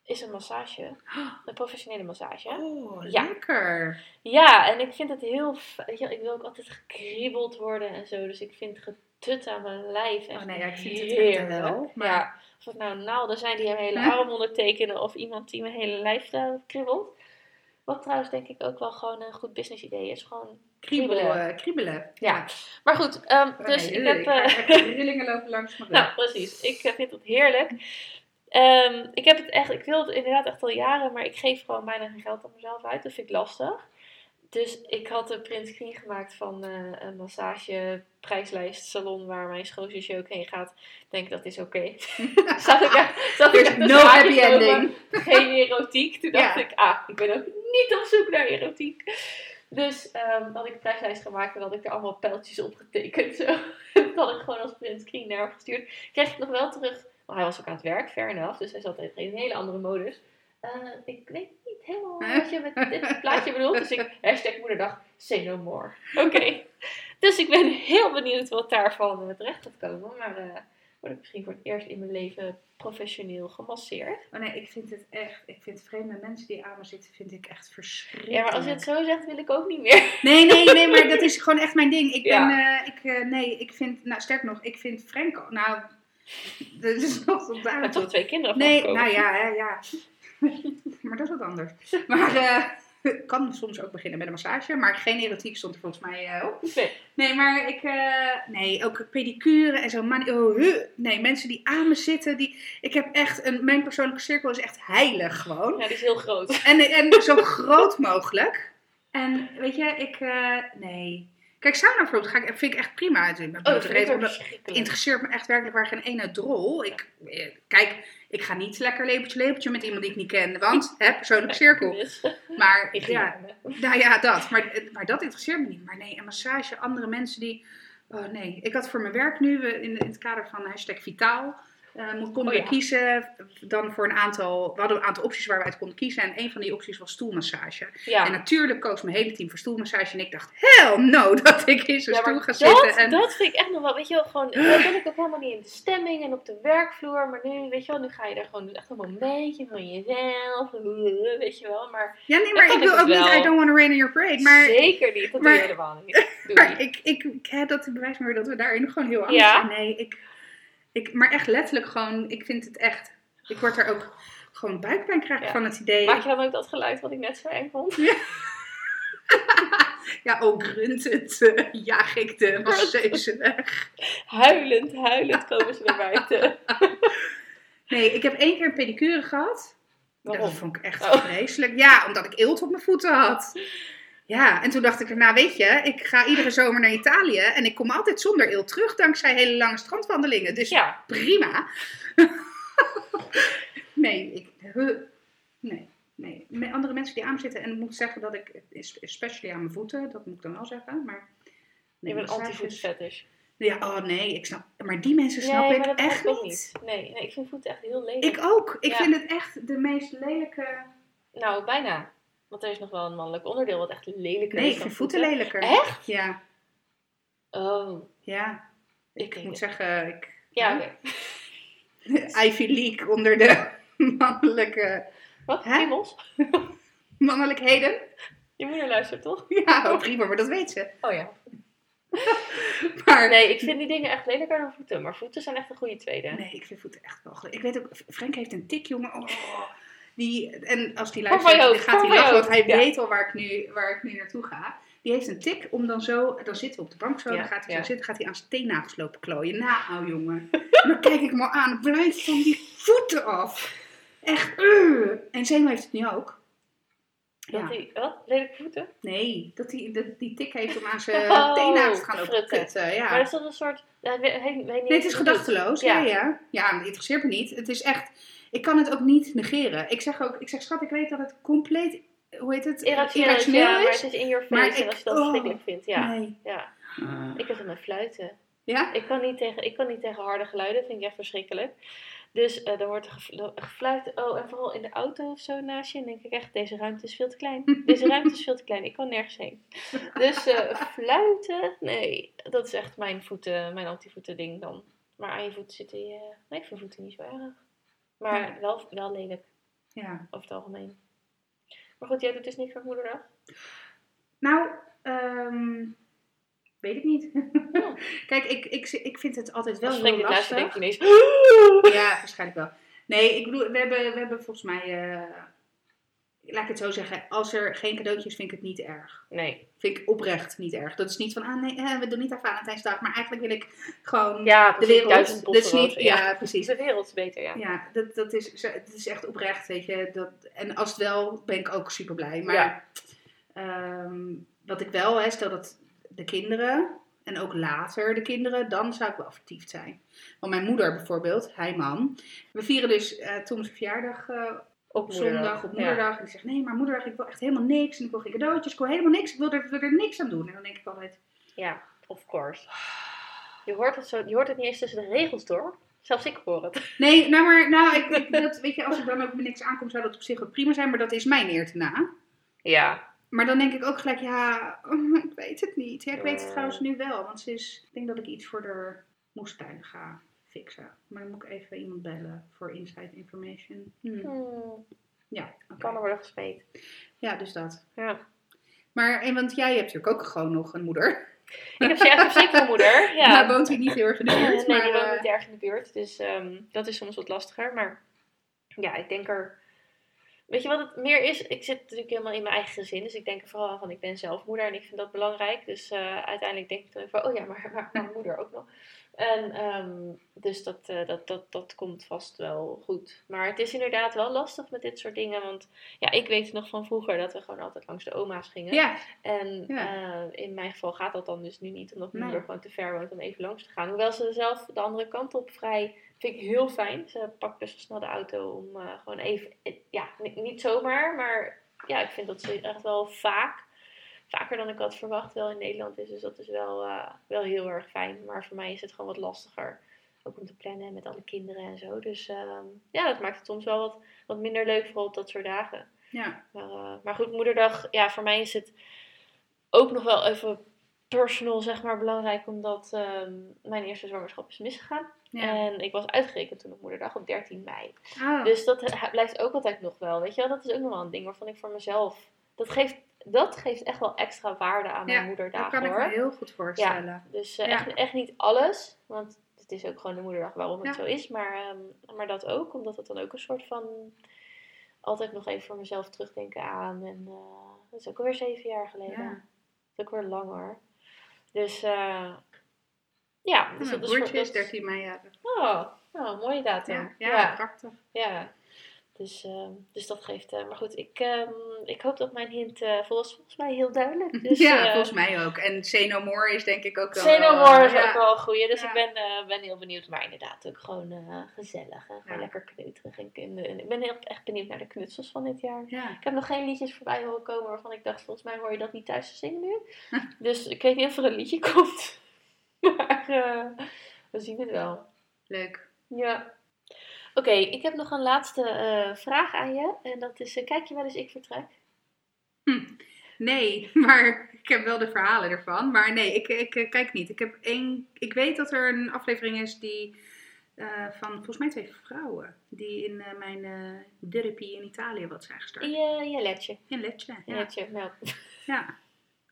Is een massage. Een professionele massage. Oh, Ja. lekker. Ja, en ik vind het heel. Weet je, wel, ik wil ook altijd gekriebeld worden en zo. Dus ik vind getut aan mijn lijf. Echt Oh nee, ja, ik vind het heerlijk. de hel, maar- Ja, of het nou naalden zijn die mijn hele arm ondertekenen. Of iemand die mijn hele lijf kriebelt. Wat trouwens denk ik ook wel gewoon een goed business idee is. Gewoon Kriebelen. kriebelen. kriebelen. Ja. Maar goed, ehm, Oh, dus nee, ik heb. ik ga eh, rillingen lopen langs mijn nou, precies. Ik eh, vind het heerlijk. Ehm, ik heb het echt, ik wil het inderdaad echt al jaren, maar ik geef gewoon bijna geen geld aan mezelf uit. Dat vind ik lastig. Dus ik had een print screen gemaakt van eh, een massage prijslijst salon waar mijn schoonzusje ook heen gaat. Ik denk dat is oké. Zat ik zat ik no happy ending. Geen erotiek. Toen dacht Ja. ik, ah, ik ben ook niet op zoek naar erotiek. Dus ehm had ik een prijslijst gemaakt en had ik er allemaal pijltjes op getekend. Zo. dat had ik gewoon als print screen naar hem gestuurd. Kreeg ik nog wel terug, maar hij was ook aan het werk, fair enough. Dus hij zat in een hele andere modus. Eh, ik weet niet helemaal wat je met dit plaatje bedoelt. Dus ik, hashtag moederdag, say no more. Oké. Dus ik ben heel benieuwd wat daarvan eh, terecht gaat komen. Maar eh word ik misschien voor het eerst in mijn leven professioneel gemasseerd. Oh nee, ik vind het echt. Ik vind vreemde mensen die aan me zitten, vind ik echt verschrikkelijk. Ja, maar als je het zo zegt, wil ik ook niet meer. Nee, nee, nee, maar dat is gewoon echt mijn ding. Ik ben, Ja. eh, ik, eh, nee, ik vind, nou sterk nog, ik vind Frank, nou, dat is nog tot daar. heb toch twee kinderen Nee, nou ja, hè, ja. maar dat is wat anders. Maar eh kan soms ook beginnen met een massage, maar geen erotiek stond er volgens mij op. Nee. Nee, maar ik, eh, nee, ook pedicure en zo. Man, oh, huh. Nee, mensen die aan me zitten, die, ik heb echt, een, mijn persoonlijke cirkel is echt heilig gewoon. Ja, die is heel groot. En, en zo groot mogelijk. En weet je, ik, eh, nee. Kijk, sauna bijvoorbeeld ga ik, vind ik echt prima. Het, Oh, het verschrikkelijk. interesseert me echt werkelijk waar geen ene drol. Ik, kijk, ik ga niet lekker lepeltje lepeltje met iemand die ik niet ken. Want, hè, persoonlijke cirkel. Maar ja, nou ja, dat. Maar, maar dat interesseert me niet. Maar nee, een massage, andere mensen die... Oh nee, ik had voor mijn werk nu, in, in het kader van hashtag vitaal... mo- konden Oh ja. kiezen dan voor een aantal... We hadden een aantal opties waar we uit konden kiezen. En een van die opties was stoelmassage. Ja. En natuurlijk koos mijn hele team voor stoelmassage. En ik dacht, hell no, dat ik in zo'n Ja, stoel ga dat, zitten. En, dat vind ik echt nog wel, weet je wel, gewoon, daar ben ik ook helemaal niet in de stemming en op de werkvloer, maar nu, weet je wel, nu ga je daar gewoon echt een momentje van jezelf, weet je wel, maar ja, nee, maar ik wil ook niet. I don't want to rain on your parade. Maar, zeker niet, dat maar- doe je helemaal niet. Doe maar ik, ik, ik heb dat bewijs maar dat we daarin gewoon heel anders Ja. zijn. Nee, ik, ik, maar echt letterlijk gewoon, ik vind het echt... Ik word er ook gewoon buikpijn krijg Ja. van het idee. Maak je dan ook dat geluid wat ik net zo eng vond? Ja, oh, gruntend uh, jaag ik de masseuse weg. Huilend, huilend komen ze naar buiten. Nee, ik heb één keer een pedicure gehad. Waarom? Dat vond ik echt Oh. vreselijk. Ja, omdat ik eelt op mijn voeten had. Ja, en toen dacht ik, nou weet je, ik ga iedere zomer naar Italië en ik kom altijd zonder eelt terug dankzij hele lange strandwandelingen. Dus Ja, prima. nee, ik, nee, nee. Met andere mensen die aan me zitten en ik moet zeggen dat ik, especially aan mijn voeten, dat moet ik dan wel zeggen, maar... je bent massages- anti-voet fetish. Ja, oh nee, ik snap. Maar die mensen snap nee, ik echt niet. ook Nee, nee, ik vind voeten echt heel lelijk. Ik ook. Ik Ja. vind het echt de meest lelijke. Nou, bijna. Want er is nog wel een mannelijk onderdeel wat echt lelijker Nee, is ik dan vind voeten lelijker. Echt? Ja, Oh, ja. ik Ik moet het. zeggen, ik, Ja, oké. Ivy League onder de mannelijke, Wat? Hè? Piemels? mannelijkheden. Je moeder luistert toch? Ja, oh, prima, maar dat weet ze. Oh ja. Maar Nee, ik vind die dingen echt lelijker dan voeten. Maar voeten zijn echt een goede tweede. Nee, ik vind voeten echt wel goed. Ik weet ook, Frank heeft een tik, jongen. Oh, die, en als die luistert, hoofd, gaat hij lachen, want hij ja. weet al waar ik, nu, waar ik nu naartoe ga. Die heeft een tik om dan zo, dan zitten we op de bank zo, Ja, dan gaat hij ja. zo zitten, gaat hij aan zijn teennagels lopen klooien. Nou, jongen. En dan kijk ik me aan, blijf van die voeten af. Echt, uh. En Zeno heeft het nu ook. Dat Ja. die, wat? Lelijke voeten? Nee, dat hij dat die tik heeft om aan zijn Oh, teennagels te gaan lopen frutten. kutten. Ja. Maar is dat een soort... Niet Nee, het is gedachteloos. Ja. Ja. Ja, ja. maar het interesseert me niet. Het is echt. Ik kan het ook niet negeren. Ik zeg ook, ik zeg schat, ik weet dat het compleet, hoe heet het, Irrationeel, irrationeel ja, maar is. het is in your face maar en ik- als je dat oh, verschrikkelijk vindt. Ja, Nee. ja. Ik heb het met fluiten. Ja? Ik kan, niet tegen, ik kan niet tegen harde geluiden, vind ik echt verschrikkelijk. Dus wordt er geflu- gefluit. Oh, en vooral in de auto of zo naast je. Dan denk ik echt, deze ruimte is veel te klein. Deze ruimte is veel te klein. Ik kan nergens heen. Dus eh, fluiten, nee. Dat is echt mijn voeten, mijn antivoeten ding dan. Maar aan je voeten zitten je... Nee, ik vind voeten niet zo erg. Maar Ja. wel, wel lelijk, Ja. over het algemeen. Maar goed, jij doet dus niks voor moederdag? Nou, ehm, weet ik niet. Ja. Kijk, ik, ik, ik vind het altijd wel Als heel lastig. denk je ineens... Ja, waarschijnlijk wel. Nee, ik bedoel, we hebben, we hebben volgens mij, eh, laat ik het zo zeggen, als er geen cadeautjes vind ik het niet erg. Nee. Vind ik oprecht niet erg. Dat is niet van, ah nee, eh, we doen niet aan Valentijnsdag, maar eigenlijk wil ik gewoon Ja, de wereld. duizend Dat is niet, ja, ja. precies. De wereld is beter, ja. Ja, dat, dat is, het is echt oprecht, weet je. Dat, en als het wel, ben ik ook super blij. Maar Ja. ehm, wat ik wel, hè, stel dat de kinderen, en ook later de kinderen, dan zou ik wel vertiefd zijn. Want mijn moeder bijvoorbeeld, hij man, we vieren dus eh Tom's verjaardag eh, op zondag, op moederdag. En die zegt, nee, maar moederdag, ik wil echt helemaal niks. En ik wil geen cadeautjes, ik wil helemaal niks. Ik wil er, wil er niks aan doen. En dan denk ik altijd, Ja, of course. Je hoort het, zo, je hoort het niet eens tussen de regels door. Zelfs ik hoor het. nee, nou maar, nou, ik, ik, dat, weet je, als er dan ook met niks aankomt, zou dat op zich ook prima zijn. Maar dat is mijn eer te na. Ja. Maar dan denk ik ook gelijk, ja, oh, ik weet het niet. Ja, ik weet het trouwens nu wel, want ze is, ik denk dat ik iets voor de moestuin ga fixen. Maar dan moet ik even iemand bellen voor inside information. Hm. Hmm, Ja, kan er worden gesmeed. ja, dus dat. Ja. Maar, en want jij hebt natuurlijk ook gewoon nog een moeder. Ik heb ze echt een zeker moeder. Ja. Maar woont hij niet heel erg in de buurt. nee, die maar, woont eh, niet erg in de buurt. Dus ehm, dat is soms wat lastiger. Maar ja, ik denk er... Weet je wat het meer is? Ik zit natuurlijk helemaal in mijn eigen gezin. Dus ik denk er vooral aan van, ik ben zelf moeder en ik vind dat belangrijk. Dus eh, uiteindelijk denk ik dan van, oh ja, maar, maar mijn moeder ook nog. En ehm, dus dat, eh, dat, dat, dat komt vast wel goed. Maar het is inderdaad wel lastig met dit soort dingen. Want ja, ik weet nog van vroeger dat we gewoon altijd langs de oma's gingen. ja, En Ja. eh, in mijn geval gaat dat dan dus nu niet, omdat mijn moeder gewoon te ver woont om even langs te gaan. Hoewel ze zelf de andere kant op vrij, vind ik heel fijn. Ze pakt best wel snel de auto om eh, gewoon even, ja, ni- niet zomaar, maar ja, ik vind dat ze echt wel vaak, vaker dan ik had verwacht, wel in Nederland is. Dus dat is wel, eh, wel heel erg fijn. Maar voor mij is het gewoon wat lastiger. Ook om te plannen met alle kinderen en zo. Dus ehm, ja, dat maakt het soms wel wat, wat minder leuk, vooral op dat soort dagen. ja, Maar, eh, maar goed, moederdag, ja, voor mij is het ook nog wel even personal, zeg maar, belangrijk, omdat ehm, mijn eerste zwangerschap is misgegaan. ja. En ik was uitgerekend toen op moederdag op 13 mei. Oh. Dus dat eh, blijft ook altijd nog wel, weet je wel. Dat is ook nog wel een ding waarvan ik voor mezelf... Dat geeft, dat geeft echt wel extra waarde aan mijn Ja, dat moederdagen, kan ik me heel goed voorstellen. Dus eh, Ja. echt, echt niet alles, want het is ook gewoon de moederdag waarom het zo is. Maar, ehm, maar dat ook, omdat het dan ook een soort van... Altijd nog even voor mezelf terugdenken aan. En eh, dat is ook alweer zeven jaar geleden. Dat is ook weer lang hoor. Dus eh, ja. Dus Mijn dat is broertje is dat- 13 mei. Oh, oh, mooie datum. Ja. prachtig. ja. Dus, ehm, dus dat geeft... eh, maar goed, ik, ehm, ik hoop dat mijn hint eh volgens, volgens mij heel duidelijk. Dus, ja, eh, volgens mij ook. En Say No More is denk ik ook wel... Say no more is ja. ook wel een goeie. Dus Ja. ik ben, ben heel benieuwd. Maar inderdaad ook gewoon gezellig. En gewoon Ja. lekker kneuterig. En, ik ben heel, echt benieuwd naar de knutsels van dit jaar. Ja. Ik heb nog geen liedjes voorbij horen komen waarvan ik dacht, volgens mij hoor je dat niet thuis te zingen nu. dus ik weet niet of er een liedje komt. maar we zien het wel. Leuk. Ja. Oké, ik heb nog een laatste eh, vraag aan je. En dat is, eh, kijk je wel eens Ik Vertrek? Nee, maar ik heb wel de verhalen ervan. Maar nee, ik, ik, eh, kijk niet. Ik, heb één, ik weet dat er een aflevering is die van volgens mij twee vrouwen. Die in mijn eh therapie in Italië wat zijn gestart. In je, je letje. In Lecce, Je ja. letje, nou. ja.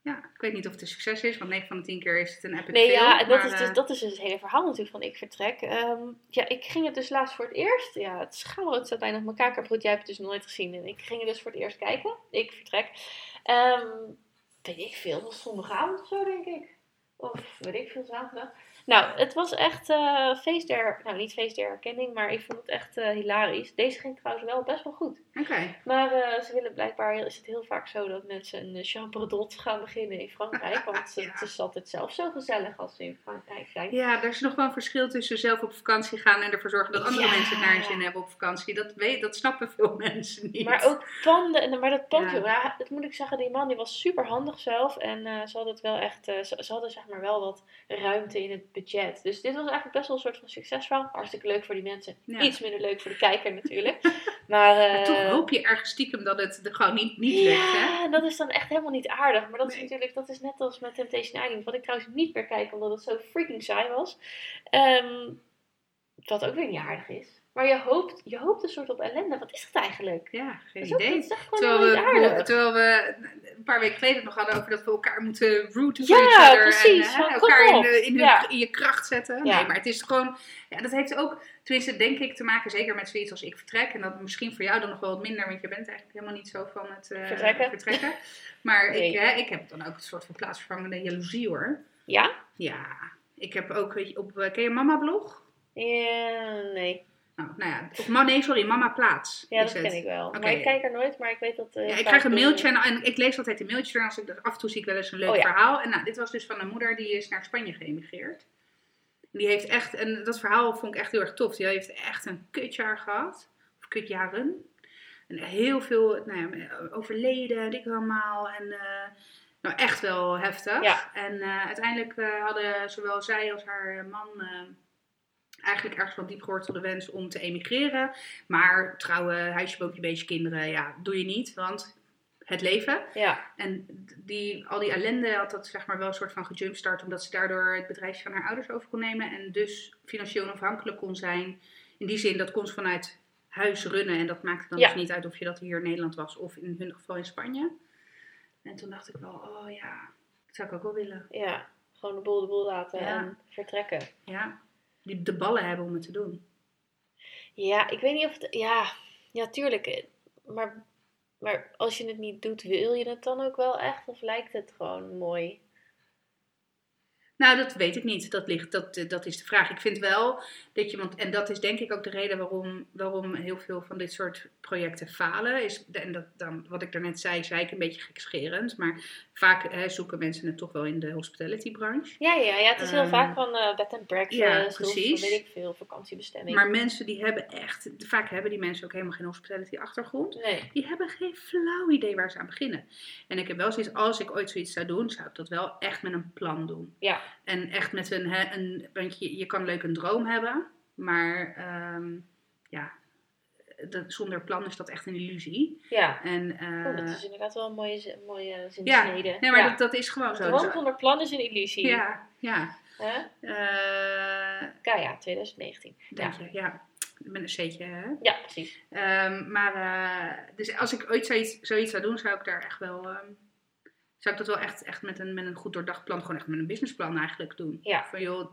Ja, ik weet niet of het een succes is, want 9 van de 10 keer is het een epic Nee, fail, ja, en dat, maar, is dus, eh, dat is dus het hele verhaal natuurlijk van Ik Vertrek. Ehm, ja, ik ging het dus laatst voor het eerst. Ja, het het staat bijna op elkaar. Maar goed, jij hebt het dus nooit gezien. En ik ging het dus voor het eerst kijken. Ik Vertrek. Ehm, weet ik veel, het was zondagavond of zo, denk ik. Of weet ik veel, zaterdag. Nou, het was echt eh feest der... Nou, niet feest der herkenning, maar ik vond het echt eh, hilarisch. Deze ging trouwens wel best wel goed. Oké, Maar eh, ze willen blijkbaar, is het heel vaak zo dat mensen een chambre gaan beginnen in Frankrijk. Want Ja. het is altijd zelf zo gezellig als ze in Frankrijk zijn. ja, er is nog wel een verschil tussen zelf op vakantie gaan en ervoor zorgen dat andere Ja. mensen naar hun zin hebben op vakantie. Dat, weet, dat snappen veel mensen niet. Maar ook panden, en maar dat pand, Ja. jongen, ja, dat moet ik zeggen, die man die was super handig zelf. En ze hadden het wel echt, ze, ze hadden zeg maar wel wat ruimte in het budget. Dus dit was eigenlijk best wel een soort van succesverhaal. Hartstikke leuk voor die mensen. Ja. Iets minder leuk voor de kijker natuurlijk. Maar, eh, Maar toch hoop je ergens stiekem dat het er gewoon niet, niet lukt, hè? Ja, dat is dan echt helemaal niet aardig. Maar dat is natuurlijk, dat is net als met Temptation Island. Wat ik trouwens niet meer kijk, omdat het zo freaking saai was. Ehm, wat ook weer niet aardig is. Maar je hoopt, je hoopt een soort op ellende. Wat is het eigenlijk? Ja, Dat geen ook, dat idee. is Terwijl we, terwijl we een paar weken geleden nog hadden over dat we elkaar moeten rooten voor Ja, precies. En eh, kom elkaar in, op. de, in, hun- Ja. in je kracht zetten. Ja. Nee, maar het is gewoon... Ja, dat heeft ook, tenminste denk ik, te maken zeker met zoiets als ik vertrek. En dat misschien voor jou dan nog wel wat minder, want je bent eigenlijk helemaal niet zo van het eh, Vertrekken. vertrekken. Maar Nee. ik, hè, ik heb dan ook een soort van plaatsvervangende jaloezie hoor. Ja? Ja, ik heb ook, weet je, op, eh, ken je Mama Blog? Ja, nee. Nou, nou ja, of, nee, sorry, Mama Plaats. Ja, dat het. ken ik wel. Maar ik kijk er nooit, maar ik weet dat... eh, Ja, ik krijg een mailtje en, en ik lees altijd een mailtje en als ik, af en toe zie ik wel eens een leuk Oh ja. verhaal. En nou, dit was dus van een moeder die is naar Spanje geëmigreerd. En die heeft echt, en dat verhaal vond ik echt heel erg tof. Die heeft echt een kutjaar gehad, of kutjaren. En heel veel nou ja, overleden, dik allemaal. En eh, nou, echt wel heftig. Ja. En eh, uiteindelijk hadden zowel zij als haar man eigenlijk ergens diep gewortelde wens om te emigreren. Maar trouwen, huisje, boompje, beestje, kinderen, ja, doe je niet. Want het leven. Ja, En die, al die ellende had dat zeg maar wel een soort van gejumpstart. Omdat ze daardoor het bedrijfje van haar ouders over kon nemen. En dus financieel onafhankelijk kon zijn. In die zin, dat kon ze vanuit huis runnen. En dat maakte dan Ja. dus niet uit of je dat hier in Nederland was. Of in hun geval in Spanje. En toen dacht ik wel, oh ja, dat zou ik ook wel willen. ja. Gewoon de boel de boel laten Ja. en vertrekken. Ja, die de ballen hebben om het te doen. Ja, ik weet niet of het... Ja, ja tuurlijk. eh, Maar, maar als je het niet doet, wil je het dan ook wel echt? Of lijkt het gewoon mooi? Nou, dat weet ik niet. Dat, ligt, dat, eh, dat is de vraag. Ik vind wel dat je, want, en dat is denk ik ook de reden waarom, waarom heel veel van dit soort projecten falen. Is, en dat, dan, wat ik daarnet zei, zei ik een beetje gekscherend. Maar vaak hè, zoeken mensen het toch wel in de hospitality branche. Ja, ja, ja het is heel Ehm, vaak van eh bed and breakfast ja, of precies. weet ik veel, vakantiebestemming. Maar mensen die hebben echt, vaak hebben die mensen ook helemaal geen hospitality achtergrond. nee. Die hebben geen flauw idee waar ze aan beginnen. En ik heb wel zoiets, als ik ooit zoiets zou doen, zou ik dat wel echt met een plan doen. Ja. En echt met een, een want je, je kan leuk een droom hebben, maar ehm, ja, dat, zonder plan is dat echt een illusie. Ja. En, eh, Oh, dat is inderdaad wel een mooie, zin- mooie ja, zinsnede. nee, maar ja. dat, dat is gewoon zo. Droom zonder plan is een illusie. ja, ja. Hè? Eh, Kaya, 2019. dank Ja. je, ja. Met een C'tje, hè? ja, precies. Ehm, maar, eh, dus als ik ooit zoiets, zoiets zou doen, zou ik daar echt wel, ehm, zou ik dat wel echt, echt met, een, met een goed doordacht plan, gewoon echt met een businessplan eigenlijk doen. Ja. Van joh,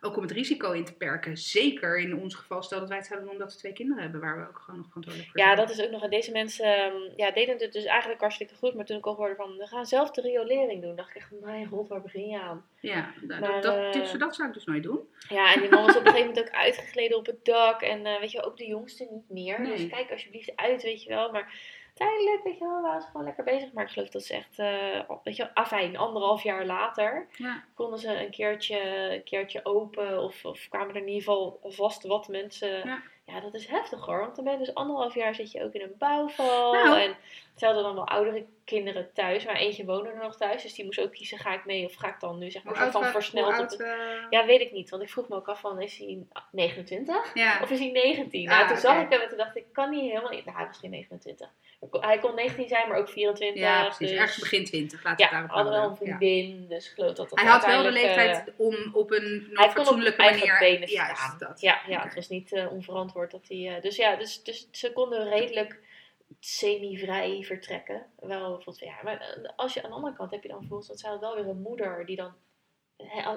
ook om het risico in te perken. Zeker in ons geval, stel dat wij het zouden doen omdat we twee kinderen hebben, waar we ook gewoon nog verantwoordelijk voor Ja, zijn. dat is ook nog. En deze mensen ehm, ja, deden het dus eigenlijk hartstikke goed. Maar toen ik al hoorde van, we gaan zelf de riolering doen, dacht ik echt, mijn god, waar begin je aan? Ja, nou, Maar, dat, dat, eh, dat zou ik dus nooit doen. Ja, en die man was op een gegeven moment ook uitgegleden op het dak. En eh, weet je, ook de jongste niet meer. Nee. Dus kijk alsjeblieft uit, weet je wel. Maar uiteindelijk, weet je wel, waren ze gewoon lekker bezig. Maar ik geloof dat ze echt, eh, weet je wel, afijn, anderhalf jaar later Ja, konden ze een keertje, een keertje open. Of, of kwamen er in ieder geval vast wat mensen Ja. Ja, dat is heftig hoor. Want dan ben je dus anderhalf jaar zit je ook in een bouwval. Nou. En ze hadden dan wel oudere kinderen thuis. Maar eentje woonde er nog thuis. Dus die moest ook kiezen, ga ik mee of ga ik dan nu zeg maar van versneld op het- eh, Ja, weet ik niet. Want ik vroeg me ook af van, is hij 29? ja. Of is hij 19? Ah, nou, toen zag ik hem en toen dacht ik, kan hij helemaal niet. Nou, geen 29. Hij kon- Hij kon 19 zijn, maar ook 24. ja, precies. dus- Ergens begin 20, laat het Ja, daarop wel een. Ja. vriendin. Dus ik geloof dat dat Hij had wel de uiteindelijk, eh, leeftijd om op een nog hij kon op fatsoenlijke eigen manier... benen Juist, staan. dat. Ja, ja Oké. het was niet eh, onverantwoord dat hij... eh, dus ja, dus, dus ze konden redelijk semi-vrij vertrekken. Wel ja, maar als je aan de andere kant heb je dan bijvoorbeeld, dat zij had wel weer een moeder die dan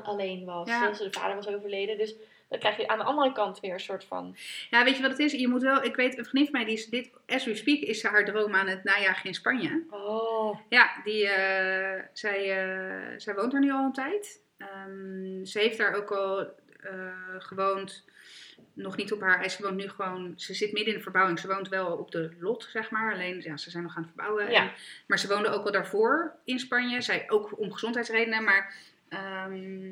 alleen was. Ja. Dus de vader was overleden. Dus dan krijg je aan de andere kant weer een soort van... Ja, weet je wat het is? Je moet wel... Ik weet, een vriendin van mij, die is dit... As we speak, is haar droom aan het najagen in Spanje. Oh, Ja, die, eh, zij, eh, zij woont er nu al een tijd. Ehm, ze heeft daar ook al eh, gewoond. Nog niet op haar eis. Ze woont nu gewoon. Ze zit midden in de verbouwing. Ze woont wel op de lot, zeg maar. Alleen, ja, ze zijn nog aan het verbouwen. Ja. En- maar ze woonde ook al daarvoor in Spanje. Zij ook om gezondheidsredenen. Maar. ehm,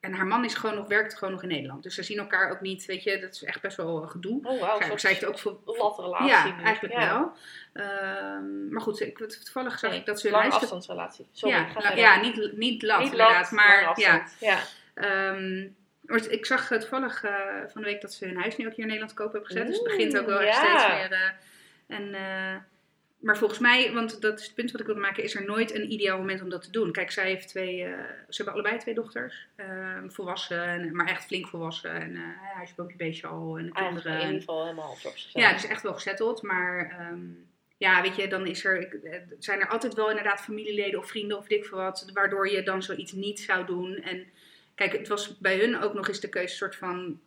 en haar man is gewoon nog, werkt gewoon nog in Nederland. Dus ze zien elkaar ook niet. Weet je, dat is echt best wel een gedoe. oh wow. Zij, heeft ook veel, latrelatie ja, nu. eigenlijk Ja. wel. Ehm, maar goed, ik, toevallig zag Nee, ik dat ze een afstandsrelatie. Sorry, ja, ja, niet, niet lat Niet inderdaad. lat, maar ja, ja. ehm, maar ik zag eh, toevallig eh, van de week dat ze hun huis nu ook hier in Nederland koop hebben gezet. dus het begint ook wel echt steeds meer. eh, en, eh, maar volgens mij, want dat is het punt wat ik wilde maken, is er nooit een ideaal moment om dat te doen. Kijk, zij heeft twee, eh, ze hebben allebei twee dochters. ehm, volwassen, en, maar echt flink volwassen. En eh huisje, boompje, beestje al. En kinderen. in ieder geval helemaal op zichzelf. ja, dus echt wel gezetteld. Maar ehm, ja, weet je, dan is er, ik- eh, zijn er altijd wel inderdaad familieleden of vrienden of dik veel wat, waardoor je dan zoiets niet zou doen. En kijk, het was bij hun ook nog eens de keuze soort van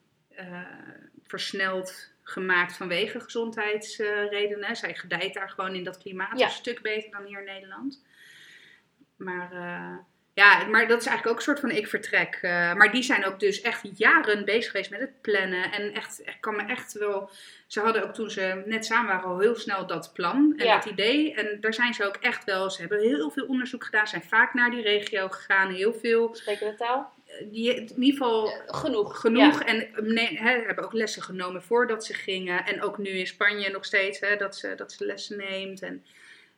versneld gemaakt vanwege gezondheidsredenen. Zij gedijt daar gewoon in dat klimaat Ja. een stuk beter dan hier in Nederland. Maar eh, ja, maar dat is eigenlijk ook een soort van ik vertrek. Eh, maar die zijn ook dus echt jaren bezig geweest met het plannen. En echt, ik kan me echt wel... Ze hadden ook toen ze net samen waren al heel snel dat plan en Ja. dat idee. En daar zijn ze ook echt wel... Ze hebben heel veel onderzoek gedaan. Zijn vaak naar die regio gegaan. Heel veel... Spreken we taal? Die, in ieder geval Genoeg. genoeg. Ja. En nee, hè, hebben ook lessen genomen voordat ze gingen. En ook nu in Spanje nog steeds, hè, dat, ze, dat ze lessen neemt. En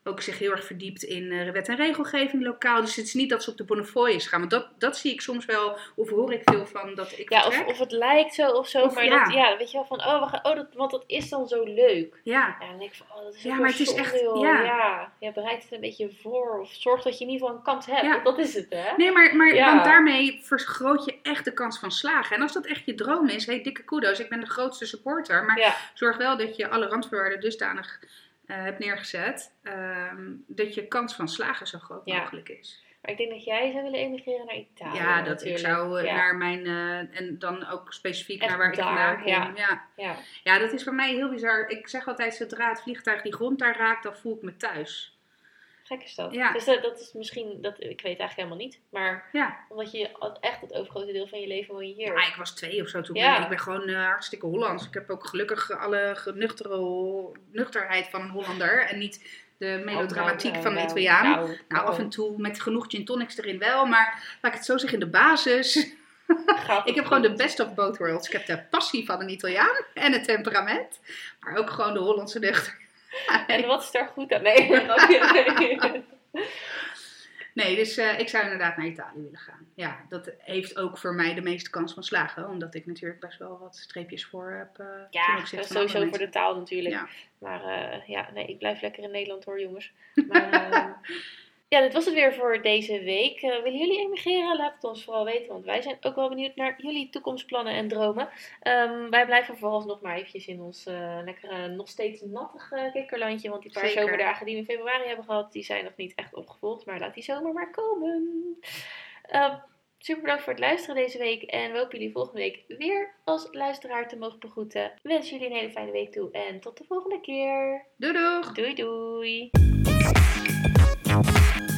ook zich heel erg verdiept in eh, wet en regelgeving lokaal. Dus het is niet dat ze op de Bonnefoy's gaan. Want dat, dat zie ik soms wel, of hoor ik veel van, dat ik Ja, of, of het lijkt zo of zo, Of maar ja. dat, ja, weet je wel van, oh, we gaan, oh dat, want dat is dan zo leuk. Ja, Ja, dan denk ik van, oh, dat is Ja, maar het is echt- ja. ja. ja, bereid het een beetje voor, of zorg dat je in ieder geval een kans hebt, Ja. want dat is het, hè? nee, maar, maar Ja. want daarmee vergroot je echt de kans van slagen. En als dat echt je droom is, hey, dikke kudos, ik ben de grootste supporter. Maar zorg wel dat je alle randvoorwaarden dusdanig eh, hebt neergezet, ehm, dat je kans van slagen zo groot Ja. mogelijk is. maar ik denk dat jij zou willen emigreren naar Italië. Ja, dat ik zou eh, ja. naar mijn, eh, en dan ook specifiek Echt naar waar ik vandaan kom. ja. Ja. Ja. Ja. dat is voor mij heel bizar. Ik zeg altijd, zodra het vliegtuig die grond daar raakt, dan voel ik me thuis. Gek is dat. Ja. Dus dat, dat is misschien, dat, ik weet het eigenlijk helemaal niet, maar Ja, omdat je echt het overgrote deel van je leven woon je hier. Ja, ik was twee of zo toen. Ja. Ik ben gewoon eh, hartstikke Hollands. Ik heb ook gelukkig alle nuchtere, nuchterheid van een Hollander en niet de melodramatiek Oh, nou, van een nou, Italiaan. Nou, nou, af en toe met genoeg gin tonics erin wel, maar laat ik het zo zeggen, in de basis. Ik heb gewoon de best of both worlds. Ik heb de passie van een Italiaan en het temperament, maar ook gewoon de Hollandse nuchter. En wat is daar goed aan? Nee. Nee, dus eh, ik zou inderdaad naar Italië willen gaan. Ja, dat heeft ook voor mij de meeste kans van slagen. Omdat ik natuurlijk best wel wat streepjes voor heb. eh, Ja, sowieso voor de taal natuurlijk. Ja. Maar eh, ja, nee, ik blijf lekker in Nederland hoor, jongens. Maar, eh, ja, dit was het weer voor deze week. Eh, willen jullie emigreren? Laat het ons vooral weten, want wij zijn ook wel benieuwd naar jullie toekomstplannen en dromen. Ehm, wij blijven vooralsnog maar eventjes in ons eh, lekkere, nog steeds nattige kikkerlandje. Want die paar Zeker. zomerdagen die we in februari hebben gehad, die zijn nog niet echt opgevolgd. Maar laat die zomer maar komen. Ehm, Super bedankt voor het luisteren deze week. En we hopen jullie volgende week weer als luisteraar te mogen begroeten. We wensen jullie een hele fijne week toe. En tot de volgende keer. Doei doeg! Doei doei. Bye.